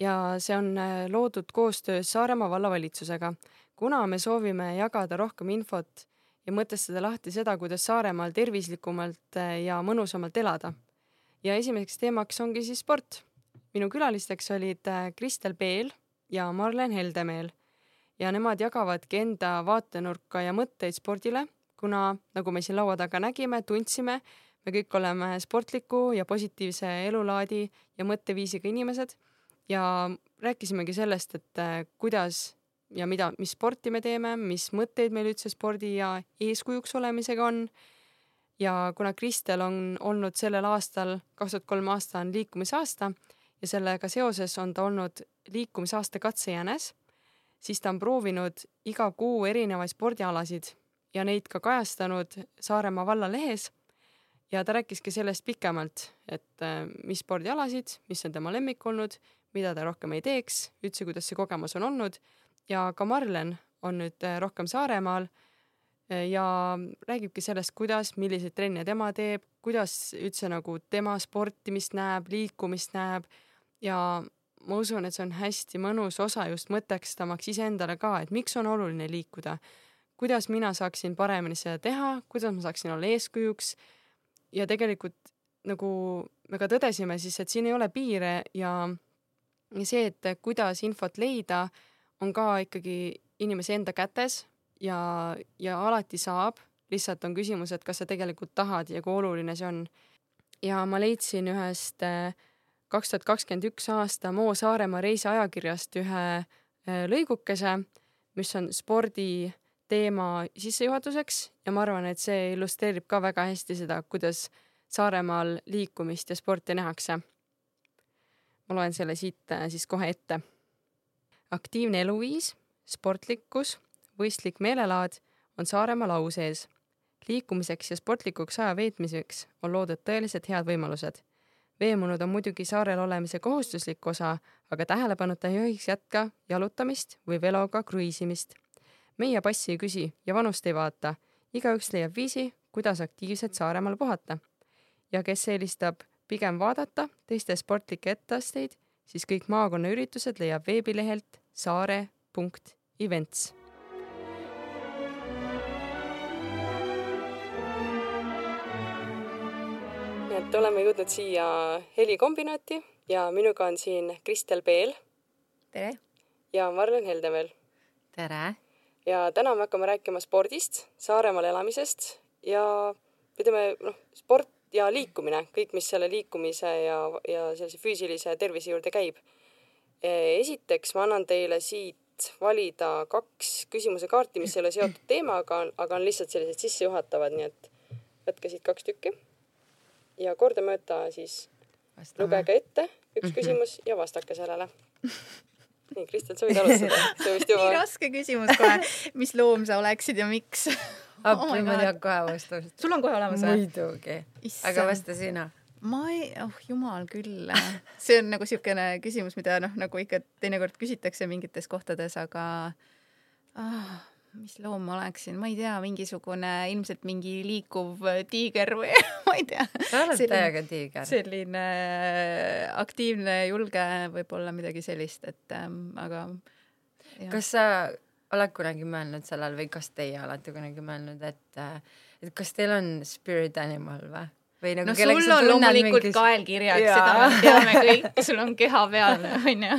ja see on äh, loodud koostöös Saaremaa vallavalitsusega, kuna me soovime jagada rohkem infot ja mõtestada lahti seda, kuidas Saaremaal tervislikumalt äh, ja mõnusamalt elada. ja esimeseks teemaks ongi siis sport. minu külalisteks olid äh, Kristel Peel ja Marlen Heldemeel ja nemad jagavadki enda vaatenurka ja mõtteid spordile, kuna nagu me siin laua taga nägime, tundsime, me kõik oleme sportliku ja positiivse elulaadi ja mõtteviisiga inimesed ja rääkisimegi sellest, et äh, kuidas ja mida, mis sporti me teeme, mis mõtteid meil üldse spordi ja eeskujuks olemisega on. ja kuna Kristel on olnud sellel aastal, kaks tuhat kolm aasta on liikumisaasta ja sellega seoses on ta olnud liikumisaasta katsejänes, siis ta on proovinud iga kuu erinevaid spordialasid ja neid ka kajastanud Saaremaa vallalehes. ja ta rääkiski sellest pikemalt, et äh, mis spordialasid, mis on tema lemmik olnud mida ta rohkem ei teeks, üldse, kuidas see kogemus on olnud. Ja ka Marlen on nüüd äh, rohkem Saaremaal äh, ja räägibki sellest, kuidas, milliseid trenne tema teeb, kuidas üldse nagu tema sportimist näeb, liikumist näeb. Ja ma usun, et see on hästi mõnus osa just mõtestamaks iseendale ka, et miks on oluline liikuda, kuidas mina saaksin paremini seda teha, kuidas ma saaksin olla eeskujuks. Ja tegelikult nagu me ka tõdesime siis, et siin ei ole piire ja ja see, et kuidas infot leida, on ka ikkagi inimese enda kätes ja, ja alati saab, lihtsalt on küsimus, et kas sa tegelikult tahad ja kui oluline see on. ja ma leidsin ühest äh, kaks tuhat kakskümmend üks aasta Moo Saaremaa reisiajakirjast ühe äh, lõigukese, mis on spordi teema sissejuhatuseks. Ja ma arvan, et see illustreerib ka väga hästi seda, kuidas Saaremaal liikumist ja sporti nähakse ma loen selle siit äh, siis kohe ette. aktiivne eluviis, sportlikkus, võistlik meelelaad on Saaremaa lau sees. liikumiseks ja sportlikuks aja veetmiseks on loodud tõeliselt head võimalused. veemunud on muidugi saarel olemise kohustuslik osa, aga tähelepanuta ei tohiks jätka jalutamist või veloga kruiisimist. meie passi ei küsi ja vanust ei vaata. igaüks leiab viisi, kuidas aktiivselt Saaremaal puhata. ja kes eelistab pigem vaadata teiste sportlikke etteasteid, siis kõik maakonnaüritused leiab veebilehelt saare.events. nii et oleme jõudnud siia helikombinaati ja minuga on siin Kristel Peel. tere! ja Marlen Heldemeel. tere! ja täna me hakkame rääkima spordist, Saaremaal elamisest ja ütleme noh, sport ja liikumine, kõik, mis selle liikumise ja, ja sellise füüsilise tervise juurde käib. Esiteks ma annan teile siit valida kaks küsimuse kaarti, mis ei ole seotud teemaga, aga on lihtsalt sellised sissejuhatavad, nii et võtke siit kaks tükki. ja kordamööda siis Vastame. lugege ette üks mhm. küsimus ja vastake sellele. nii, Kristel, sa võid alustada. see vist juba. nii raske küsimus kohe. mis loom sa oleksid ja miks appi oh, ma tean kohe vastust. sul on kohe olemas või? muidugi. aga vasta sina. ma ei, oh jumal küll. see on nagu siukene küsimus, mida noh, nagu ikka teinekord küsitakse mingites kohtades, aga ah, mis loom ma oleksin, ma ei tea, mingisugune ilmselt mingi liikuv tiiger või ma ei tea. sa oled täiega tiiger. selline äh, aktiivne, julge, võib-olla midagi sellist, et ähm, aga. kas sa oled kunagi mõelnud sellele või kas teie olete kunagi mõelnud, et, et kas teil on spirit animal või? Või nagu no sul on loomulikult mingis... kaelkirjaks, seda me teame kõik, sul on keha peal, onju.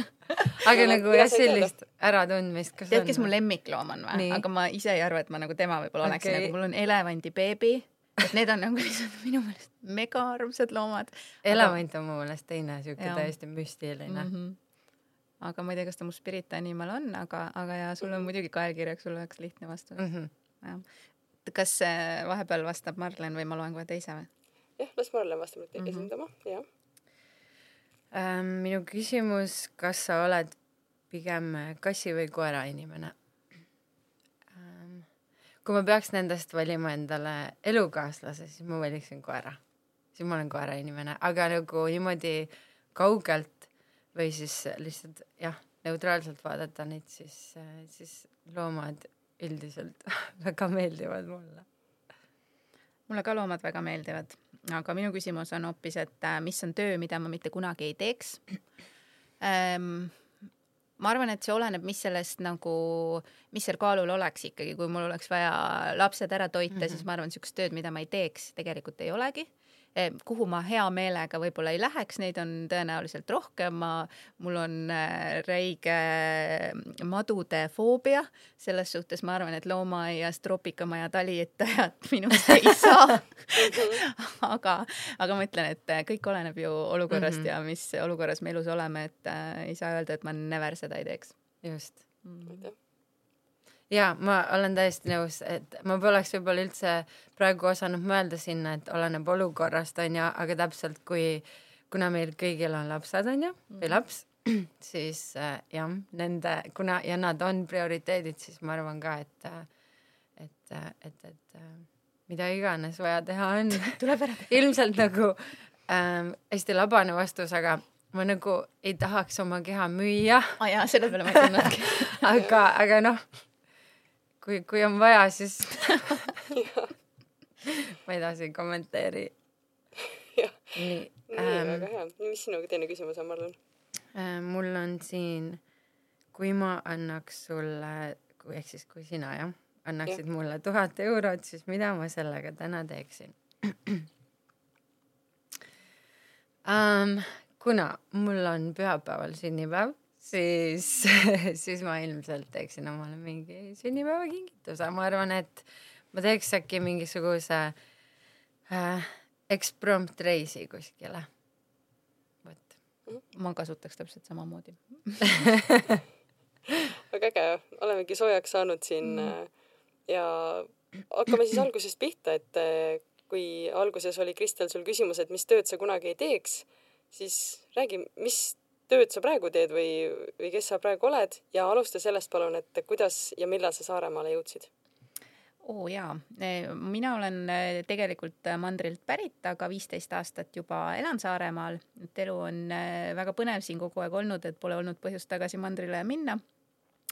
aga nagu jah, sellist äratundmist. tead, kes mu lemmikloom on või? aga ma ise ei arva, et ma nagu tema võib-olla oleksin okay., nagu mul on elevandibeebi, et need on nagu lihtsalt minu meelest mega armsad loomad. elevant on mu meelest teine siuke täiesti müstiline mm. -hmm aga ma ei tea, kas ta mu spirit animal on, aga, aga ja sul on mhm. muidugi kaelkirjaks, sul oleks lihtne vastus mm. -hmm. jah. kas vahepeal vastab Marlen või ma loen kohe teise või? Jah, las Marlen vastab nüüd mm -hmm. esindama, jah ähm, minu küsimus, kas sa oled pigem kassi või koera inimene ähm,? kui ma peaks nendest valima endale elukaaslase, siis ma valiksin koera. siis ma olen koera inimene, aga nagu niimoodi kaugelt või siis lihtsalt jah, neutraalselt vaadata neid, siis, siis loomad üldiselt väga meeldivad mulle. mulle ka loomad väga meeldivad aga minu küsimus on hoopis, et äh, mis on töö, mida ma mitte kunagi ei teeks. Ähm, ma arvan, et see oleneb, mis sellest nagu, mis seal kaalul oleks ikkagi, kui mul oleks vaja lapsed ära toita mm, -hmm. siis ma arvan, niisugust tööd, mida ma ei teeks, tegelikult ei olegi. Eh, kuhu ma hea meelega võib-olla ei läheks, neid on tõenäoliselt rohkem, ma, mul on äh, räige madude foobia, selles suhtes ma arvan, et loomaaias troopikamaja talietajat minust ei saa aga, aga ma ütlen, et kõik oleneb ju olukorrast mm -hmm. ja mis olukorras me elus oleme, et äh, ei saa öelda, et ma never seda ei teeks. just mm. -hmm ja ma olen täiesti nõus, et ma poleks võib-olla üldse praegu osanud mõelda sinna, et oleneb olukorrast, onju, aga täpselt kui, kuna meil kõigil on lapsed, onju, või mhm. laps, siis äh, jah, nende, kuna ja nad on prioriteedid, siis ma arvan ka, et, et, et, et mida iganes vaja teha on tuleb ära teha. ilmselt nagu ähm, hästi labane vastus, aga ma nagu ei tahaks oma keha müüa. aa jaa, selle peale ma ei tulnudki aga, aga noh kui, kui on vaja, siis ma edasi ei kommenteeri. nii, nii ähm,, väga hea. mis sinu teine küsimus on, Marlon äh,? mul on siin, kui ma annaks sulle, ehk siis kui sina jah, annaksid ja. mulle tuhat eurot, siis mida ma sellega täna teeksin um,? kuna mul on pühapäeval sünnipäev siis siis ma ilmselt teeksin omale mingi sünnipäevakingituse, ma arvan, et ma teeks äkki mingisuguse äh, eksprompt reisi kuskile. vot. ma kasutaks täpselt samamoodi väga äge, olemegi soojaks saanud siin mm. Ja hakkame siis algusest pihta, et äh, kui alguses oli Kristel sul küsimus, et mis tööd sa kunagi ei teeks, siis räägi, mis tööd sa praegu teed või, või kes sa praegu oled ja alusta sellest palun, et kuidas ja millal sa Saaremaale jõudsid? oo oh, jaa, mina olen eh, tegelikult mandrilt pärit, aga viisteist aastat juba elan Saaremaal, et elu on eh, väga põnev siin kogu aeg olnud, et pole olnud põhjust tagasi mandrile minna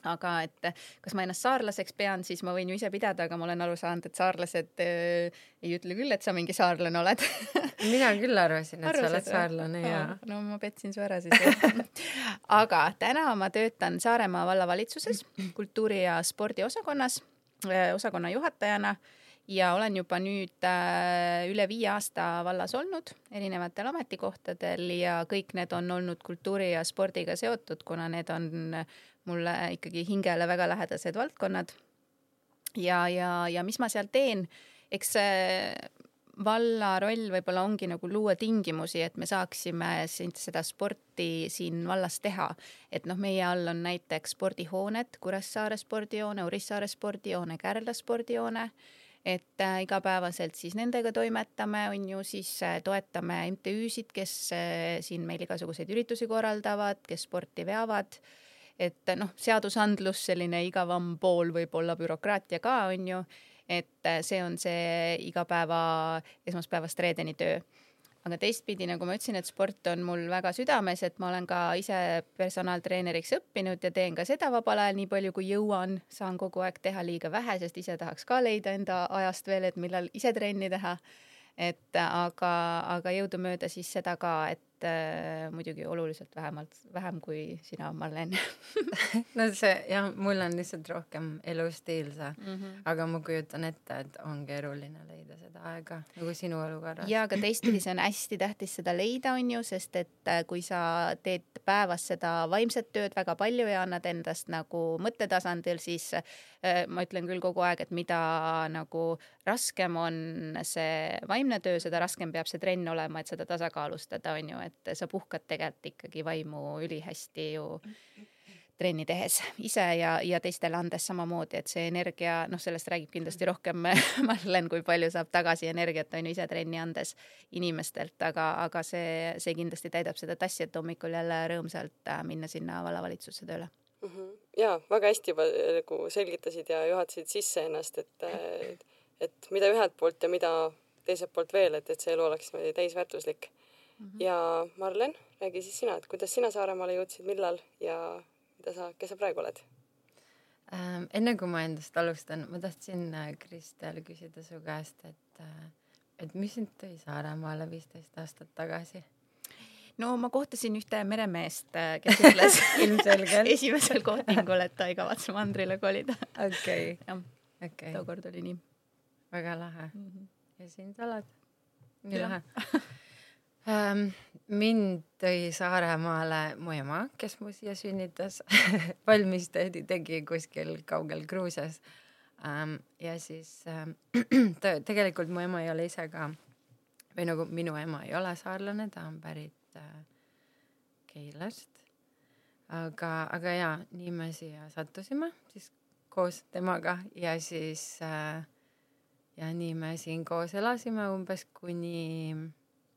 aga et kas ma ennast saarlaseks pean, siis ma võin ju ise pidada, aga ma olen aru saanud, et saarlased äh, ei ütle küll, et sa mingi saarlane oled. Mina küll arvasin, et Arvasid, sa oled saarlane ja. no ma petsin su ära siis aga täna ma töötan Saaremaa vallavalitsuses kultuuri ja spordiosakonnas äh, osakonna juhatajana ja olen juba nüüd äh, üle viie aasta vallas olnud erinevatel ametikohtadel ja kõik need on olnud kultuuri ja spordiga seotud, kuna need on mulle ikkagi hingele väga lähedased valdkonnad. ja, ja, ja mis ma seal teen, eks valla roll võib-olla ongi nagu luua tingimusi, et me saaksime seda sporti siin vallas teha. et noh, meie all on näiteks spordihooned, Kuressaare spordihoone, Urissaare spordihoone, Kärdla spordihoone et äh, igapäevaselt siis nendega toimetame, on ju, siis äh, toetame MTÜ-sid, kes äh, siin meil igasuguseid üritusi korraldavad, kes sporti veavad et noh, seadusandlus, selline igavam pool võib olla bürokraatia ka, on ju, et see on see igapäeva esmaspäevast reedeni töö. aga teistpidi, nagu ma ütlesin, et sport on mul väga südames, et ma olen ka ise personaaltreeneriks õppinud ja teen ka seda vabal ajal nii palju, kui jõuan, saan kogu aeg teha liiga vähe, sest ise tahaks ka leida enda ajast veel, et millal ise trenni teha et aga, aga jõudumööda siis seda ka, et äh, muidugi oluliselt vähemalt, vähem kui sina, Marlen no see jah, mul on lihtsalt rohkem elustiil see mm, -hmm. aga ma kujutan ette, et on keeruline leida seda aega nagu sinu olukorras. ja aga teistpidi see on hästi tähtis seda leida, on ju, sest et äh, kui sa teed päevas seda vaimset tööd väga palju ja annad endast nagu mõttetasandil, siis äh, ma ütlen küll kogu aeg, et mida nagu raskem on see vaimne töö, seda raskem peab see trenn olema, et seda tasakaalustada, on ju, et sa puhkad tegelikult ikkagi vaimu ülihästi ju trenni tehes ise ja, ja teistele andes samamoodi, et see energia, noh, sellest räägib kindlasti rohkem Marlen, kui palju saab tagasi energiat, on ju, ise trenni andes inimestelt, aga, aga see, see kindlasti täidab seda tassi, et hommikul jälle rõõmsalt äh, minna sinna vallavalitsusse tööle mm. -hmm. ja väga hästi juba nagu selgitasid ja juhatasid sisse ennast, et, et mida ühelt poolt ja mida teiselt poolt veel, et, et see elu oleks niimoodi täisväärtuslik mm. -hmm. ja Marlen, räägi siis sina, et kuidas sina Saaremaale jõudsid, millal ja mida sa, kes sa praegu oled ähm,? enne kui ma endast alustan, ma tahtsin äh, Kristel küsida su käest, et äh, et mis sind tõi Saaremaale viisteist aastat tagasi? no ma kohtasin ühte meremeest, äh, kes ütles ilmselgelt esimesel kohtingul, et ta ei kavatse mandrile kolida. okei. okay., tookord oli nii. Väga lahe mm. -hmm. ja siin sa oled. nii lahe ähm, mind tõi Saaremaale mu ema, kes mu siia sünnitas valmistöödi tegi kuskil kaugel Gruusias ähm,. ja siis ähm, tegelikult mu ema ei ole ise ka või nagu minu ema ei ole saarlane, ta on pärit äh, Keilast. aga, aga jaa, nii me siia sattusime siis koos temaga ja siis äh, ja nii me siin koos elasime umbes kuni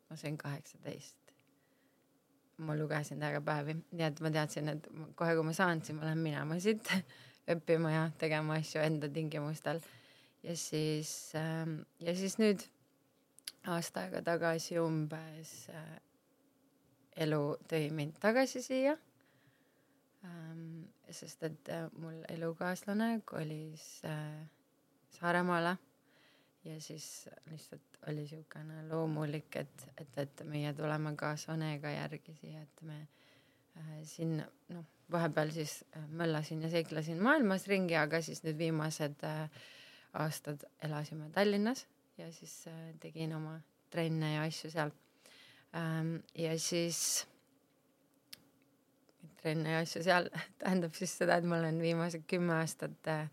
ma sain kaheksateist. ma lugesin täiega nii et ma teadsin, et kohe, kui ma saan, siis ma lähen minema siit õppima ja tegema asju enda tingimustel. ja siis äh, ja siis nüüd aasta aega tagasi umbes äh, elu tõi mind tagasi siia ähm,. sest et äh, mul elukaaslane kolis äh, Saaremaale ja siis lihtsalt oli niisugune loomulik, et, et, et meie tuleme ka Sonega järgi siia, et me äh, siin noh, vahepeal siis äh, möllasin ja seiklesin maailmas ringi, aga siis nüüd viimased äh, aastad elasime Tallinnas ja siis äh, tegin oma trenne ja asju seal ähm,. ja siis trenne ja asju seal tähendab siis seda, et ma olen viimased kümme aastat äh,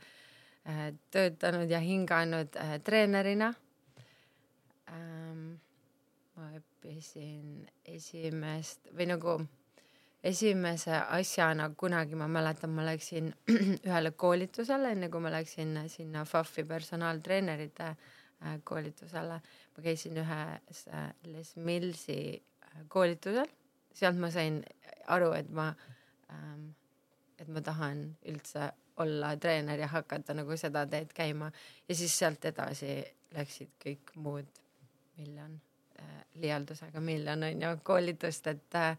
töötanud ja hinganud äh, treenerina ähm,. ma õppisin esimest või nagu esimese asjana kunagi ma mäletan, ma läksin ühele koolitusele, enne kui ma läksin sinna FAF-i personaaltreenerite äh, koolitusele. ma käisin ühes äh, Les Millsi äh, koolitusel, sealt ma sain aru, et ma ähm,, et ma tahan üldse olla treener ja hakata nagu seda teed käima ja siis sealt edasi läksid kõik muud miljon äh, liialdusega miljon on ju koolitust, et äh,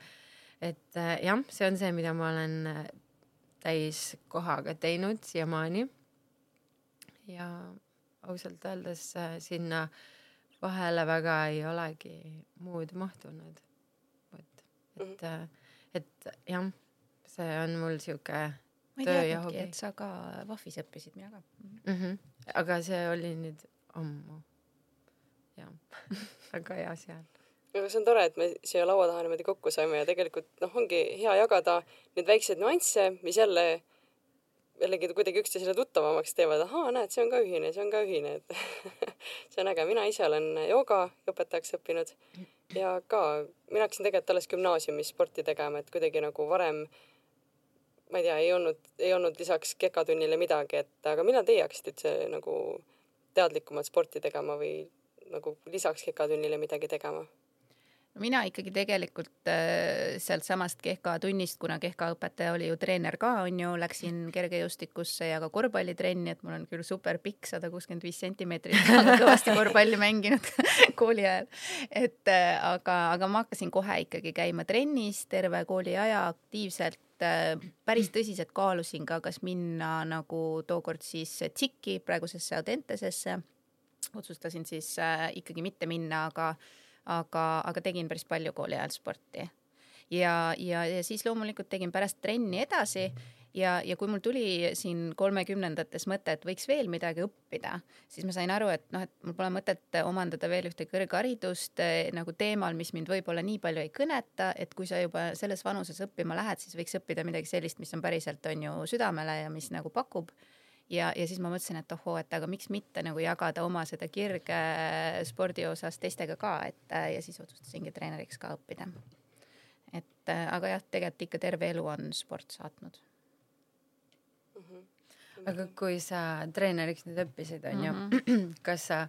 et äh, jah, see on see, mida ma olen äh, täiskohaga teinud siiamaani. ja ausalt öeldes äh, sinna vahele väga ei olegi muud mahtunud. vot, et mm, -hmm. et jah, see on mul sihuke ma ei teadnudki, et sa ka VAF-is õppisid, mina ka mm. -hmm. aga see oli nüüd ammu. jah väga hea seal. aga see on tore, et me siia laua taha niimoodi kokku saime ja tegelikult noh, ongi hea jagada neid väikseid nüansse, mis jälle jällegi kuidagi üksteisele tuttavamaks teevad, ahaa, näed, see on ka ühine, see on ka ühine, et see on äge, mina ise olen joogaõpetajaks õppinud ja ka mina hakkasin tegelikult alles gümnaasiumis sporti tegema, et kuidagi nagu varem äh, ma ei tea, ei olnud, ei olnud lisaks kekatunnile midagi, et aga millal teie hakkasite üldse nagu teadlikumalt sporti tegema või nagu lisaks kekatunnile midagi tegema? mina ikkagi tegelikult äh, sealtsamast Kehka tunnist, kuna Kehka õpetaja oli ju treener ka, on ju, läksin kergejõustikusse ja ka korvpallitrenni, et mul on küll super pikk, sada kuuskümmend viis sentimeetrit, aga kõvasti korvpalli mänginud kooli ajal. et äh, aga, aga ma hakkasin kohe ikkagi käima trennis terve kooliaja aktiivselt Äh, päris tõsiselt kaalusin ka, kas minna nagu tookord siis TSIK-i, praegusesse Audentesesse. otsustasin siis äh, ikkagi mitte minna, aga, aga, aga tegin päris palju kooli ajal sporti. ja, ja, ja siis loomulikult tegin pärast trenni edasi ja, ja kui mul tuli siin kolmekümnendates mõte, et võiks veel midagi õppida, siis ma sain aru, et noh, et mul pole mõtet omandada veel ühte kõrgharidust eh, nagu teemal, mis mind võib-olla nii palju ei kõneta, et kui sa juba selles vanuses õppima lähed, siis võiks õppida midagi sellist, mis on päriselt on ju südamele ja mis nagu pakub ja, ja siis ma mõtlesin, et ohoo, et aga miks mitte nagu jagada oma seda kirge spordi osas teistega ka, et ja siis otsustasingi treeneriks ka õppida. et aga jah, tegelikult ikka terve elu on sport saatnud aga kui sa treeneriks nüüd õppisid, onju mm. -hmm. kas sa,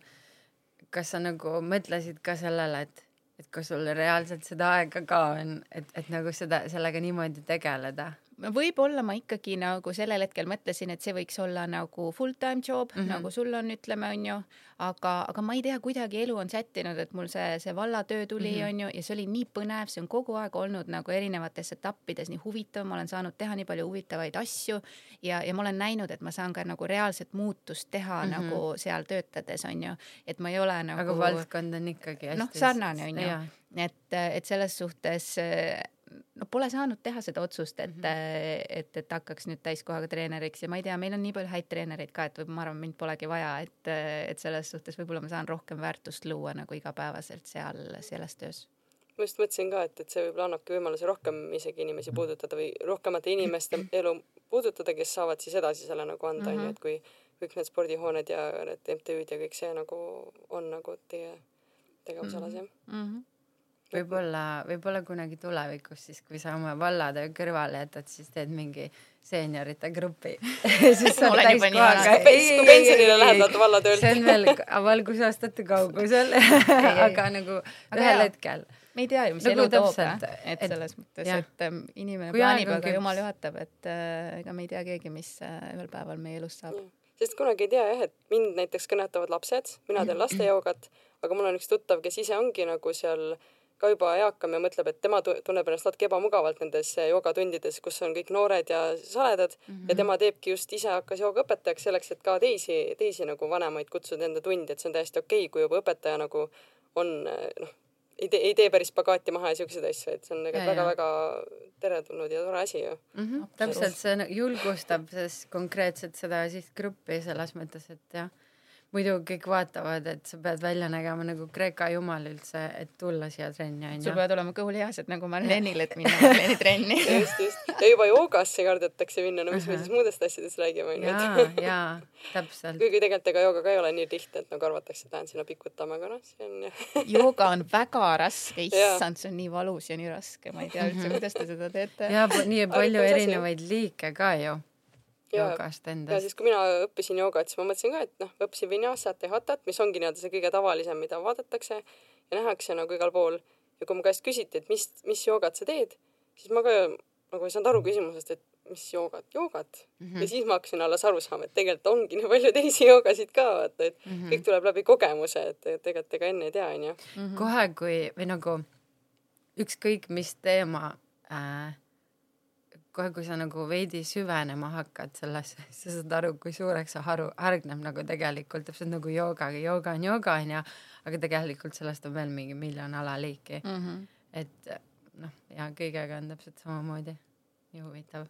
kas sa nagu mõtlesid ka sellele, et, et kas sul reaalselt seda aega ka on, et, et nagu seda, sellega niimoodi tegeleda? Võib-olla ma ikkagi nagu sellel hetkel mõtlesin, et see võiks olla nagu full-time job mm. -hmm. nagu sul on, ütleme, onju, aga, aga ma ei tea, kuidagi elu on sättinud, et mul see, see vallatöö tuli mm, Mhm. onju, ja see oli nii põnev, see on kogu aeg olnud nagu erinevates etappides nii huvitav, ma olen saanud teha nii palju huvitavaid asju ja, ja ma olen näinud, et ma saan ka nagu reaalset muutust teha mm. -hmm. nagu seal töötades onju, et ma ei ole nagu aga valdkond on ikkagi hästi noh, sarnane on ju et, et selles suhtes no pole saanud teha seda otsust, et mm, Mhm. -hmm. et, et hakkaks nüüd täiskohaga treeneriks ja ma ei tea, meil on nii palju häid treenereid ka, et võib-olla ma arvan, mind polegi vaja, et, et selles suhtes võib-olla ma saan rohkem väärtust luua nagu igapäevaselt seal selles töös. ma just mõtlesin ka, et, et see võib-olla annabki võimaluse rohkem isegi inimesi puudutada või rohkemate inimeste elu puudutada, kes saavad siis edasi selle nagu anda, onju, et kui kõik need spordihooned ja need MTÜ-d ja kõik see nagu on nagu teie tegevusalas jah Mm -hmm. Võib-olla, võib-olla kunagi tulevikus siis, kui sa oma vallatöö kõrvale jätad, siis teed mingi seeniorite grupi. Siis olen juba nii vana. kui pensionile lähed, vaata vallatöölt. see on veel valgusaastate kaugusel. Aga nagu Aga ühel hetkel. Me ei tea ju, mis Nagu elu toob, et et- selles mõttes, et inimene Kui plaanib, aga jumal juhatab, et äh, ega me ei tea keegi, mis äh, ühel päeval meie elust saab. sest kunagi ei tea jah, et mind näiteks kõnetavad lapsed, mina teen lastejoogat, aga mul on üks tuttav, kes ise ongi nagu seal ka juba eakam ja mõtleb, et tema tu- tunneb ennast natuke ebamugavalt nendes joogatundides, kus on kõik noored ja saledad mm -hmm. ja tema teebki just ise hakkas joogaõpetajaks selleks, et ka teisi, teisi nagu vanemaid kutsuda enda tundi, et see on täiesti okei okay, kui juba õpetaja nagu on noh, ei tee, ei tee päris pagaati maha ja siukseid asju, et see on väga-väga teretulnud ja tore asi ju. mm. -hmm. täpselt, see nagu julgustab siis konkreetselt seda sihtgruppi selles mõttes, et jah, muidu kõik vaatavad, et sa pead välja nägema nagu Kreeka jumal üldse, et tulla siia trenni sul onju. peavad olema kõhulihased nagu Marlenil, et minna Marleni trenni. just, just. ja juba joogasse kardetakse minna, no mis me siis muudest asjadest räägime onju, jaa jaa, täpselt. kuigi tegelikult ega jooga ka ei ole nii lihtne, et nagu arvatakse, et lähen sinna pikutama, aga noh, see on jah jooga on väga raske, issand, see on nii valus ja nii raske, ma ei tea üldse, kuidas te seda teete. ja nii palju erinevaid liike ka ju ja, joogast ja endast siis, kui mina õppisin joogat, siis ma mõtlesin ka, et noh, õppisin vinyasat ja hatat, mis ongi nii-öelda see kõige tavalisem, mida vaadatakse ja nähakse nagu igal pool. ja kui mu käest küsiti, et mis, mis joogat sa teed, siis ma ka nagu ei saanud aru küsimusest, et mis joogat, joogat mm. -hmm. ja siis ma hakkasin alles aru saama, et tegelikult ongi nii palju teisi joogasid ka, vaata, et mm -hmm. kõik tuleb läbi kogemuse, et et tegelikult ega enne ei tea, onju. kohe kui või nagu ükskõik mis teema äh, kohe kui sa nagu veidi süvenema hakkad sellesse sa saad aru kui suureks see haru hargneb nagu tegelikult täpselt nagu joogaga jooga on jooga onju aga tegelikult sellest on veel mingi miljon alaliiki mm. -hmm. et noh ja kõigega on täpselt samamoodi nii huvitav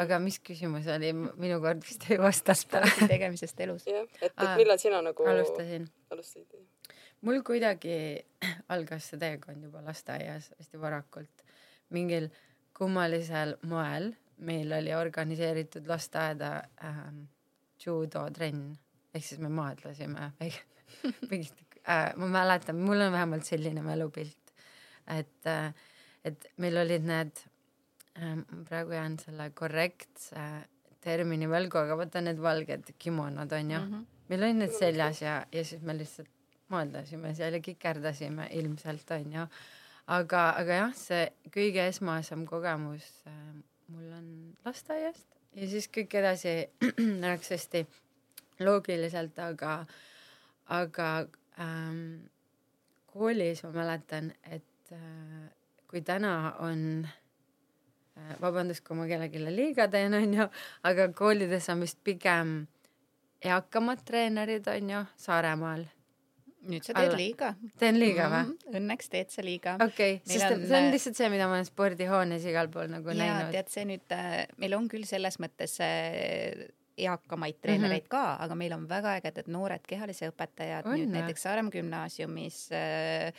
aga mis küsimus oli minu kord vist ei vastata tegemisest elus. jah, et, et millal sina nagu alustasin alustasid? mul kuidagi algas see teekond juba lasteaias hästi varakult. mingil kummalisel moel meil oli organiseeritud lasteaeda ähm, judotrenn ehk siis me maadlesime mingit äh, ma mäletan, mul on vähemalt selline mälupilt, et äh, et meil olid need äh, praegu jään selle korrektse termini võlgu, aga vaata need valged kimonod onju mm, -hmm. meil olid need seljas ja, ja siis me lihtsalt maadlesime seal ja kikerdasime ilmselt onju. Aga, aga jah, see kõige esmasem kogemus äh, mul on lasteaiast. Ja siis kõik edasi läks hästi loogiliselt, aga, aga ähm, koolis ma mäletan, et äh, kui täna on äh, vabandust, kui ma kellelegi liiga teen, onju, aga koolides on vist pigem eakamad treenerid, onju, Saaremaal nüüd sa teed Alla. liiga. teen liiga või? Mhm, Õnneks teed sa liiga. okei okay,, sest on, see on äh, lihtsalt see, mida ma olen spordihoones igal pool nagu ja näinud. tead see nüüd äh, meil on küll selles mõttes äh, eakamaid treenereid mm -hmm. ka, aga meil on väga ägedad noored kehalise õpetajad On, nüüd näiteks Saaremaa gümnaasiumis äh,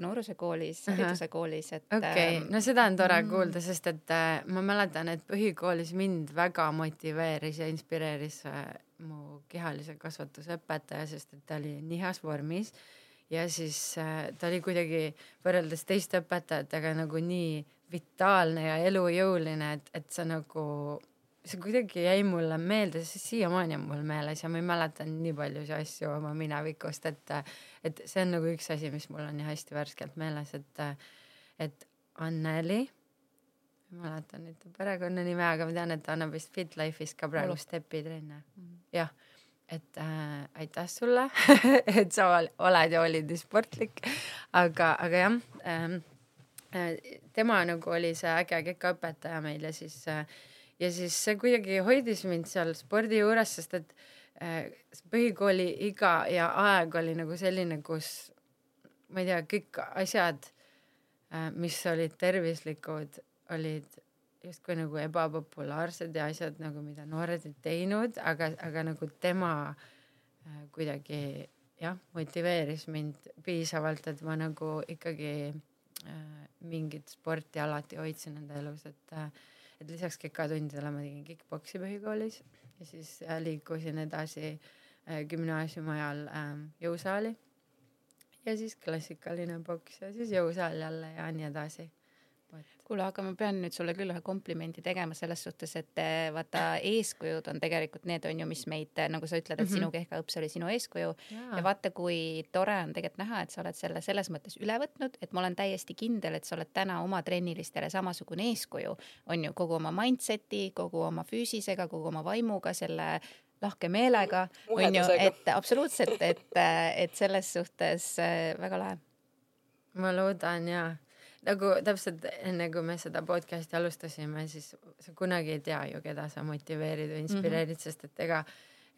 noorusekoolis, Ahah. haridusekoolis, et okei ähm, okay., no seda on tore mm. kuulda, sest et äh, ma mäletan, et põhikoolis mind väga motiveeris ja inspireeris äh, mu kehalise kasvatuse õpetaja, sest et ta oli nii heas vormis ja siis äh, ta oli kuidagi võrreldes teiste õpetajatega nagu nii vitaalne ja elujõuline, et, et sa nagu see kuidagi jäi mulle meelde, see siiamaani on mul meeles ja ma ei mäleta nii paljusid asju oma minevikust, et et see on nagu üks asi, mis mul on nii hästi värskelt meeles, et et Anneli, ma ei mäleta nüüd ta perekonnanime, aga ma tean, et ta annab vist FitLife'is ka praegu stepitrenne. Mm -hmm.. jah, et äh, aitäh sulle et sa oled ja olid nii sportlik, aga, aga jah ähm, äh, tema nagu oli see äge kekaõpetaja meil ja siis äh, ja siis see kuidagi hoidis mind seal spordi juures, sest et äh, põhikooli iga ja aeg oli nagu selline, kus ma ei tea, kõik asjad äh,, mis olid tervislikud, olid justkui nagu ebapopulaarsed ja asjad nagu, mida noored ei teinud, aga, aga nagu tema äh, kuidagi jah, motiveeris mind piisavalt, et ma nagu ikkagi äh, mingit sporti alati hoidsin enda elus, et äh, et lisaks kekatundidele ma tegin kick-poksi põhikoolis ja siis äh, liikusin edasi äh, gümnaasiumi ajal äh, jõusaali. Ja siis klassikaline poks ja siis jõusaal jälle ja nii edasi kuule, aga ma pean nüüd sulle küll ühe komplimendi tegema selles suhtes, et eh, vaata, eeskujud on tegelikult need on ju, mis meid, eh, nagu sa ütled, et mm -hmm. sinu kehkaõps oli sinu eeskuju ja. ja vaata, kui tore on tegelikult näha, et sa oled selle selles mõttes üle võtnud, et ma olen täiesti kindel, et sa oled täna oma trennilistele samasugune eeskuju, on ju, kogu oma mindset'i, kogu oma füüsisega, kogu oma vaimuga, selle lahke meelega, on ju, et absoluutselt, et, et selles suhtes eh, väga lahe. ma loodan ja nagu täpselt enne kui me seda podcast'i alustasime, siis sa kunagi ei tea ju, keda sa motiveerid või inspireerid mm, -hmm. sest et ega,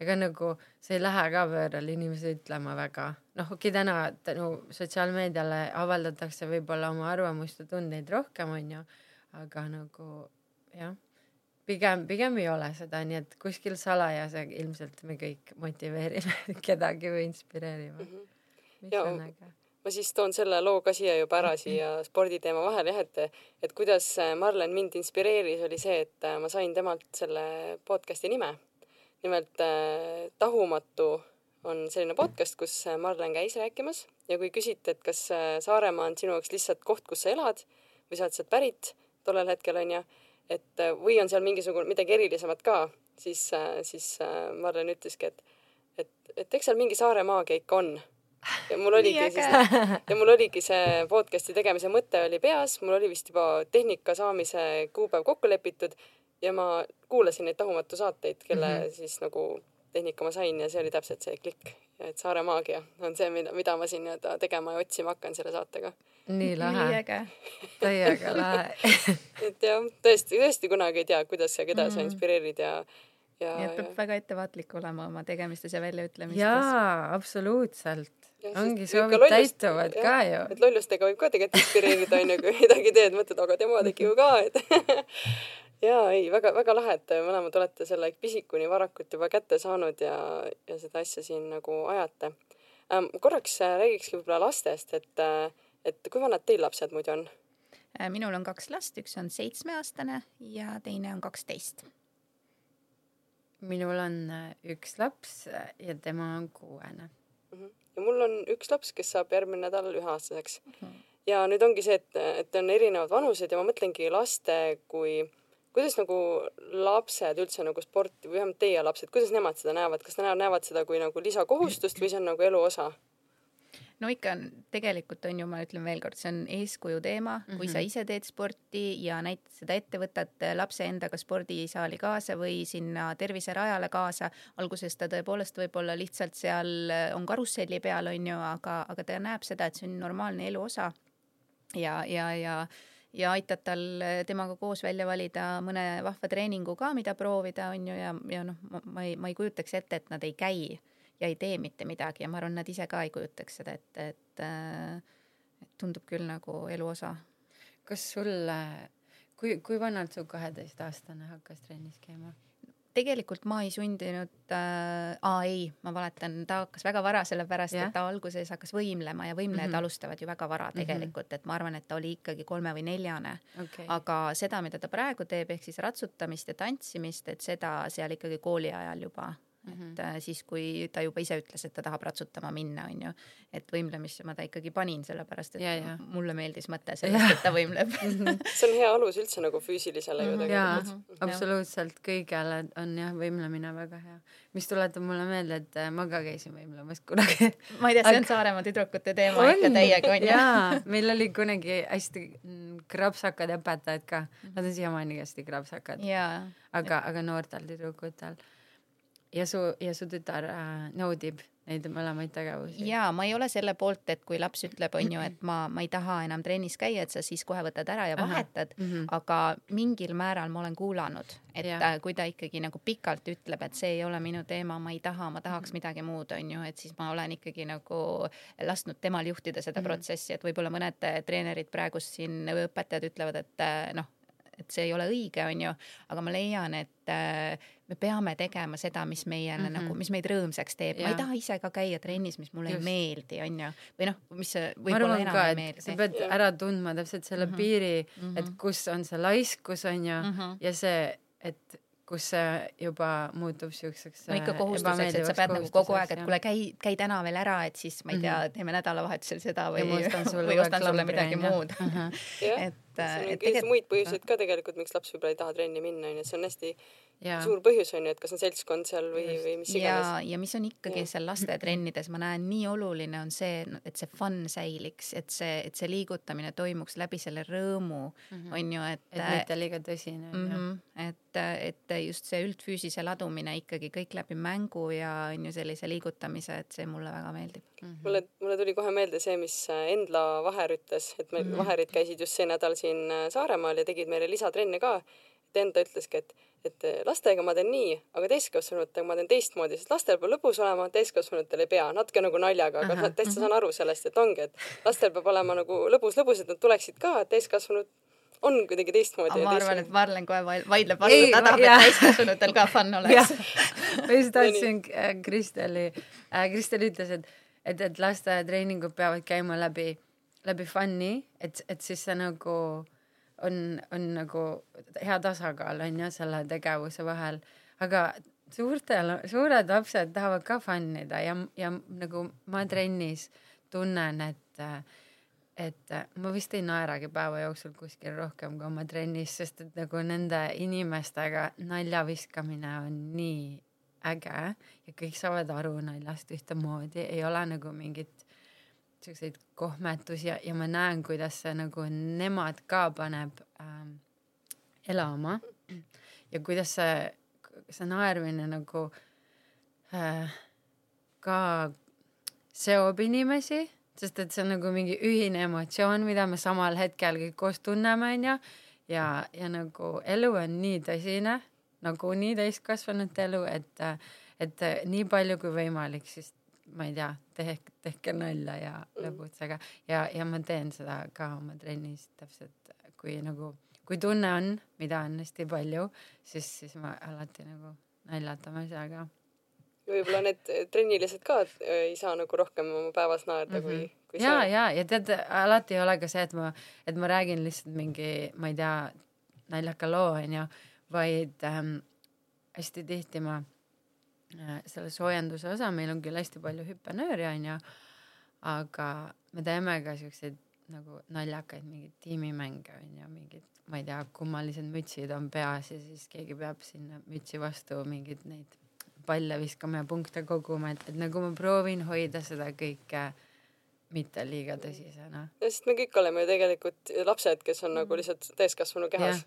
ega nagu sa ei lähe ka pöörale inimesi ütlema väga. noh, okei okay,, täna tänu sotsiaalmeediale avaldatakse võib-olla oma arvamust ja tundeid rohkem, onju, aga nagu jah, pigem, pigem ei ole seda, nii et kuskil salajas ilmselt me kõik motiveerime kedagi või inspireerime mm. -hmm. mis ja, on äge ma siis toon selle loo ka siia juba ära siia sporditeema vahele jah, et, et kuidas äh, Marlen mind inspireeris, oli see, et äh, ma sain temalt selle podcast'i nime. nimelt äh, Tahumatu on selline podcast, kus Marlen käis rääkimas ja kui küsiti, et kas Saaremaa on sinu jaoks lihtsalt koht, kus sa elad või sa oled sealt pärit tollel hetkel onju, et või on seal mingisugune midagi erilisemat ka, siis, siis Marlen ütleski, et, et, et eks seal mingi Saare maagia ikka on ja mul oligi siis, ja mul oligi see podcast'i tegemise mõte oli peas, mul oli vist juba tehnika saamise kuupäev kokku lepitud ja ma kuulasin neid tahumatu saateid, kelle mm -hmm. siis nagu tehnika ma sain ja see oli täpselt see klikk. et Saare maagia on see, mida, mida ma siin nii-öelda tegema ja otsima hakkan selle saatega. nii lahe. täiega lahe et jah, tõesti, tõesti kunagi ei tea, kuidas ja keda mm -hmm. sa inspireerid ja ja, nii et peab ja. väga ettevaatlik olema oma tegemistes ja väljaütlemistes. jaa, absoluutselt ongi soovid täituvad jah, ka ju. et lollustega võib ka tegelikult inspireerida onju, kui midagi teed, mõtled, aga tema tegi ju ka, et ja ei väga,, väga-väga lahe, et mõlemad olete selle pisiku nii varakult juba kätte saanud ja, ja seda asja siin nagu ajate ähm,. korraks äh, räägikski võib-olla lastest, et, äh, et kui vanad teil lapsed muidu on? Äh, minul on kaks last, üks on seitsmeaastane ja teine on kaksteist. minul on üks laps ja tema on kuuene mm. -hmm ja mul on üks laps, kes saab järgmine nädal üheaastaseks mm. -hmm. ja nüüd ongi see, et, et on erinevad vanused ja ma mõtlengi laste kui, kuidas nagu lapsed üldse nagu sporti või vähemalt teie lapsed, kuidas nemad seda näevad, kas nad näevad seda kui nagu lisakohustust või see on nagu elu osa? No ikka on, tegelikult on ju, ma ütlen veelkord, see on eeskuju teema mm, -hmm. kui sa mhm. ise teed sporti ja näitad seda ette, võtad lapse endaga spordisaali kaasa või sinna terviserajale kaasa. alguses ta tõepoolest võib-olla lihtsalt seal on karusselli peal, on ju, aga, aga ta näeb seda, et see on normaalne elu osa. ja, ja, ja ja aitad tal temaga koos välja valida mõne vahva treeningu ka, mida proovida, on ju, ja, ja noh, ma ei, ma ei kujutaks ette, et nad ei käi ja ei tee mitte midagi ja ma arvan, nad ise ka ei kujutaks seda ette, et, et tundub küll nagu elu osa. kas sul, kui, kui vanalt su kaheteistaastane hakkas trennis käima? tegelikult ma ei sundinud äh,, aa ei, ma valetan, ta hakkas väga vara, sellepärast yeah. et ta alguses hakkas võimlema ja võimlejad mm -hmm. alustavad ju väga vara mhm. tegelikult, et ma arvan, et ta oli ikkagi kolme või neljane okay.. aga seda, mida ta praegu teeb, ehk siis ratsutamist ja tantsimist, et seda seal ikkagi kooli ajal juba et äh, siis, kui ta juba ise ütles, et ta tahab ratsutama minna, on ju. et võimlemisse ma ta ikkagi panin, sellepärast et Ja, ja. mulle meeldis mõte sellest, et ta võimleb. See on hea alus üldse nagu füüsilisele ju Mhm. jaa tegelikult. absoluutselt. Kõigele on jah võimlemine väga hea. Mis tuletab mulle meelde et äh, ma ka käisin võimlemas kunagi. Ma ei tea, see on Aga- Saaremaa tüdrukute teema ikka täiega on ju. jaa meil oli kunagi hästi mm, krapsakad õpetajad ka. Nad on siiamaani hästi krapsakad. Aga aga noortel tüdrukutel ja su ja su tütar äh, naudib neid mõlemaid tegevusi jaa, ma ei ole selle poolt, et kui laps ütleb, on ju, et ma, ma ei taha enam trennis käia, et sa siis kohe võtad ära ja Ahah. vahetad, Mhm. aga mingil määral ma olen kuulanud, et ta, kui ta ikkagi nagu pikalt ütleb, et see ei ole minu teema, ma ei taha, ma tahaks midagi muud, on ju, et siis ma olen ikkagi nagu lasknud temal juhtida seda Mhm. protsessi, et võib-olla mõned treenerid praegust siin õpetajad ütlevad, et eh, noh, et see ei ole õige, on ju, aga ma leian, et äh, me peame tegema seda, mis meile mm Mhm. -hmm. nagu, mis meid rõõmsaks teeb, ma ei taha ise ka käia trennis, mis mulle Just. ei meeldi, on ju, või noh, mis see ma võib-olla enam ka ei et meeldi. sa pead ära tundma täpselt selle Mhm. piiri Mhm. et kus on see laiskus on ju Mhm. ja see et kus see juba muutub siukseks no ikka äh, kohustuseks, et sa pead nagu kogu aeg, et kuule, käi, käi täna veel ära, et siis ma ei tea Mhm., teeme nädalavahetusel seda või ja ma ostan sulle või ostan sulle midagi on ju. muud. Ahah. jah, et, seal on et kindlasti tegelikult muid põhjuseid ka tegelikult, miks laps võib-olla ei taha trenni minna, onju, see on hästi jaa suur põhjus onju, et kas on seltskond seal või, või mis ja iganes., ja mis on ikkagi Jah. seal lastetrennides, ma näen nii oluline on see, et see fun säiliks, et see, et see liigutamine toimuks läbi selle rõõmu, on ju, et et mitte liiga tõsine on mm. ju -hmm. et, et just see üldfüüsise ladumine ikkagi kõik läbi mängu ja on ju sellise liigutamise, et see mulle väga meeldib. mulle, mulle tuli kohe meelde see, mis Endla Vaher ütles, et meil Mhm. Vaherid käisid just see nädal siin äh, Saaremaal ja tegid meile lisatrenne ka. et Enda ütleski, et, et äh, lastega ma teen nii, aga täiskasvanutega ma teen teistmoodi, sest lastel peab lõbus olema, täiskasvanutel ei pea, natuke nagu naljaga, aga ma täitsa saan aru sellest, et ongi, et lastel peab olema nagu lõbus-lõbus, et nad tuleksid ka, et täiskasvanud on kuidagi teistmoodi. ma arvan, et Marlen kohe vaid- vaidleb vastu, ta ma- tahab, jaa. et täiskasvanutel ka fun oleks., ma just tahtsin äh, Kristeli äh,, Kristel ütles, et, et, et lasteaiatreeningud peavad käima läbi, läbi fun'i, et, et siis see nagu on, on nagu hea tasakaal on ju selle tegevuse vahel, aga suurtel, suured lapsed tahavad ka fun ida ja, ja nagu ma trennis tunnen, et et ma vist ei naeragi päeva jooksul kuskil rohkem kui oma trennis, sest et nagu nende inimestega nalja viskamine on nii äge ja kõik saavad aru naljast ühtemoodi, ei ole nagu mingit siukseid kohmetusi ja, ja ma näen, kuidas see nagu nemad ka paneb ähm, elama ja kuidas see, see naermine nagu äh, ka seob inimesi, sest et see on nagu mingi ühine emotsioon, mida me samal hetkel kõik koos tunneme, onju. ja, ja nagu elu on nii tõsine, nagu nii täiskasvanute elu, et, et nii palju kui võimalik, siis ma ei tea, tehke, tehke nalja ja lõbutsege. Ja, ja ma teen seda ka oma trennis täpselt, kui nagu, kui tunne on, mida on hästi palju, siis, siis ma alati nagu naljatame seal ka võib-olla need trennilised ka äh, ei saa nagu rohkem oma päevas naerda kui, kui ja, ja, ja tead, alati ei ole ka see, et ma, et ma räägin lihtsalt mingi, ma ei tea, naljaka loo onju, vaid ähm, hästi tihti ma selle soojenduse osa, meil on küll hästi palju hüppenööri onju, aga me teeme ka siukseid nagu naljakaid mingeid tiimimänge onju, mingid, ma ei tea, kummalised mütsid on peas ja siis keegi peab sinna mütsi vastu mingeid neid palle viskama ja punkte koguma, et, et nagu ma proovin hoida seda kõike mitte liiga tõsisena. ja sest me kõik oleme ju tegelikult lapsed, kes on nagu lihtsalt täiskasvanu kehas,